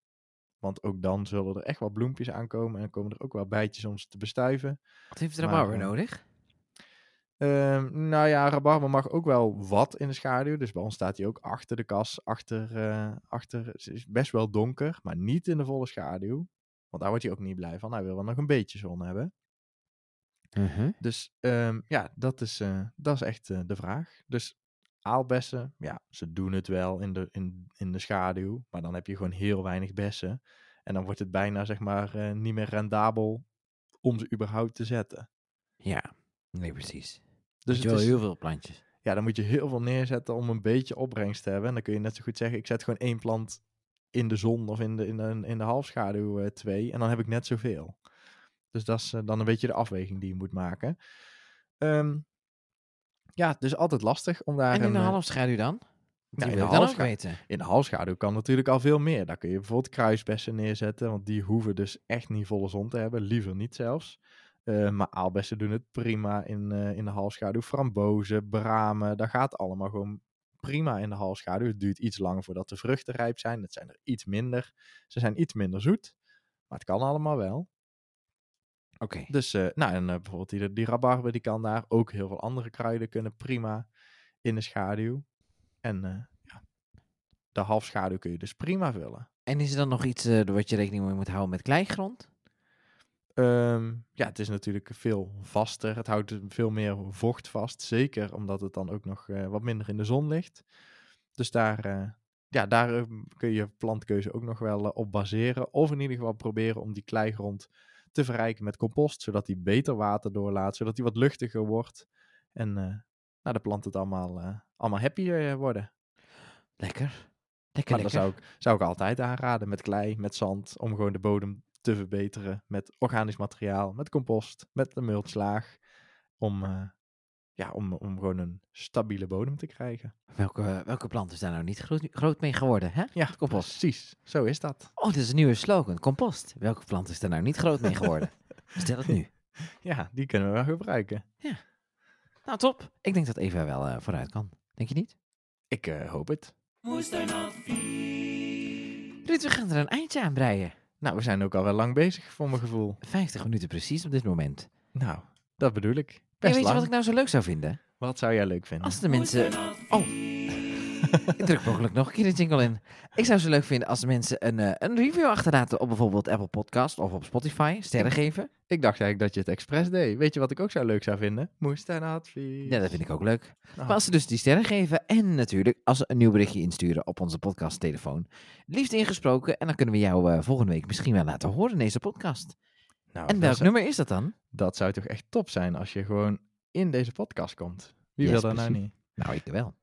Want ook dan zullen er echt wel bloempjes aankomen. En dan komen er ook wel bijtjes om ze te bestuiven. Wat heeft de rabarber eh, nodig? Ehm, nou ja, rabarber mag ook wel wat in de schaduw. Dus bij ons staat hij ook achter de kas. Achter, eh, achter, het is best wel donker, maar niet in de volle schaduw. Want daar wordt hij ook niet blij van. Hij wil wel nog een beetje zon hebben. Mhm. Dus ehm, ja, dat is, eh, dat is echt eh, de vraag. Dus aalbessen, ja, ze doen het wel in de, in, in de schaduw. Maar dan heb je gewoon heel weinig bessen. En dan wordt het bijna, zeg maar, eh, niet meer rendabel om ze überhaupt te zetten. Ja, nee, precies. Dus Dus het is, heel veel plantjes. ja, dan moet je heel veel neerzetten om een beetje opbrengst te hebben. En dan kun je net zo goed zeggen, ik zet gewoon één plant in de zon of in de, in de, in de halfschaduw eh, twee. En dan heb ik net zoveel. Dus dat is eh, dan een beetje de afweging die je moet maken. Ehm, ja, is altijd lastig om daar En in een, de eh, halfschaduw dan? Die in de ik dan ook halfscha- weten. in de halfschaduw kan natuurlijk al veel meer. Daar kun je bijvoorbeeld kruisbessen neerzetten, want die hoeven dus echt niet volle zon te hebben. Liever niet zelfs. Maar aalbessen doen het prima in, in de halfschaduw. Frambozen, bramen, dat gaat allemaal gewoon prima in de halfschaduw. Het duurt iets langer voordat de vruchten rijp zijn. Het zijn er iets minder. Ze zijn iets minder zoet, maar het kan allemaal wel. Oké. Dus, eh, nou, en eh, bijvoorbeeld die, die rabarber, die kan daar. Ook heel veel andere kruiden kunnen prima in de schaduw. En eh, ja, de halfschaduw kun je dus prima vullen. En is er dan nog iets wat je rekening mee moet houden met kleigrond? Ehm, ja, het is natuurlijk veel vaster. Het houdt veel meer vocht vast. Zeker omdat het dan ook nog eh, wat minder in de zon ligt. Dus daar, eh, ja, daar eh, kun je plantkeuze ook nog wel op baseren. Of in ieder geval proberen om die kleigrond te verrijken met compost. Zodat die beter water doorlaat. Zodat die wat luchtiger wordt. En nou, de planten het allemaal, allemaal happier worden. Lekker. Lekker, Maar dat lekker. zou ik, zou ik altijd aanraden met klei, met zand, om gewoon de bodem te verbeteren. Met organisch materiaal, met compost, met een mulchlaag. Om, eh, ja, om, om gewoon een stabiele bodem te krijgen. Welke, welke plant is daar nou niet groot, groot mee geworden, hè? Ja, compost. precies. Zo is dat. Oh, dit is een nieuwe slogan. Compost. Welke plant is daar nou niet groot mee geworden? Stel het nu. Ja, die kunnen we wel gebruiken. Nou, top. Ik denk dat Eva wel eh, vooruit kan. Denk je niet? Ik eh, hoop het. Ruud, we gaan er een eindje aan breien. Nou, we zijn ook al wel lang bezig voor mijn gevoel. 50 minuten precies op dit moment. Nou, dat bedoel ik. Hey, Best weet je wat ik nou zo leuk zou vinden? Wat zou jij leuk vinden? Als de mensen... Oh, ik druk mogelijk nog een keer de jingle in. Ik zou het zo leuk vinden als mensen een, eh, een review achterlaten op bijvoorbeeld Apple Podcast of op Spotify. Sterren geven. Ik dacht eigenlijk dat je het expres deed. Weet je wat ik ook zo leuk zou vinden? Moestuinadvies. Ja, dat vind ik ook leuk. Ah. Maar als ze dus die sterren geven en natuurlijk als ze een nieuw berichtje insturen op onze podcasttelefoon. Liefst ingesproken en dan kunnen we jou eh, volgende week misschien wel laten horen in deze podcast. Nou, En welk zou- nummer is dat dan? Dat zou toch echt top zijn als je gewoon in deze podcast komt. Wie Yes, wil dat nou niet? Nou, ik wel.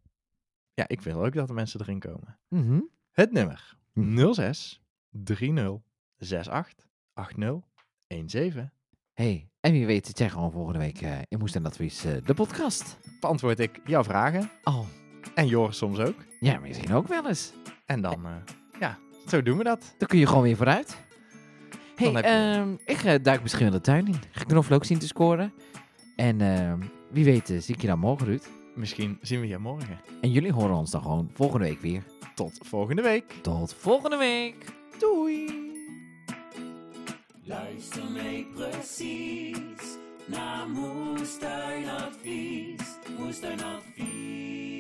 Ja, ik wil ook dat de mensen erin komen. Mhm. Het nummer Hm. 06 30 68 80 17. hey, en wie weet zit jij gewoon volgende week eh, in Moest en Advies eh, de podcast. Beantwoord ik jouw vragen. Oh, En Joris soms ook. ja, misschien ook wel eens. En dan, eh, ja, zo doen we dat. Dan kun je gewoon weer vooruit. hey, je- ehm, ik eh, duik misschien wel de tuin in. Ga knoflook zien te scoren. En ehm, wie weet zie ik je dan morgen, Ruud. Misschien zien we je morgen. En jullie horen ons dan gewoon volgende week weer. Tot volgende week. Tot volgende week. Doei. Luister mee precies naar Moestuinadvies. Moestuinadvies.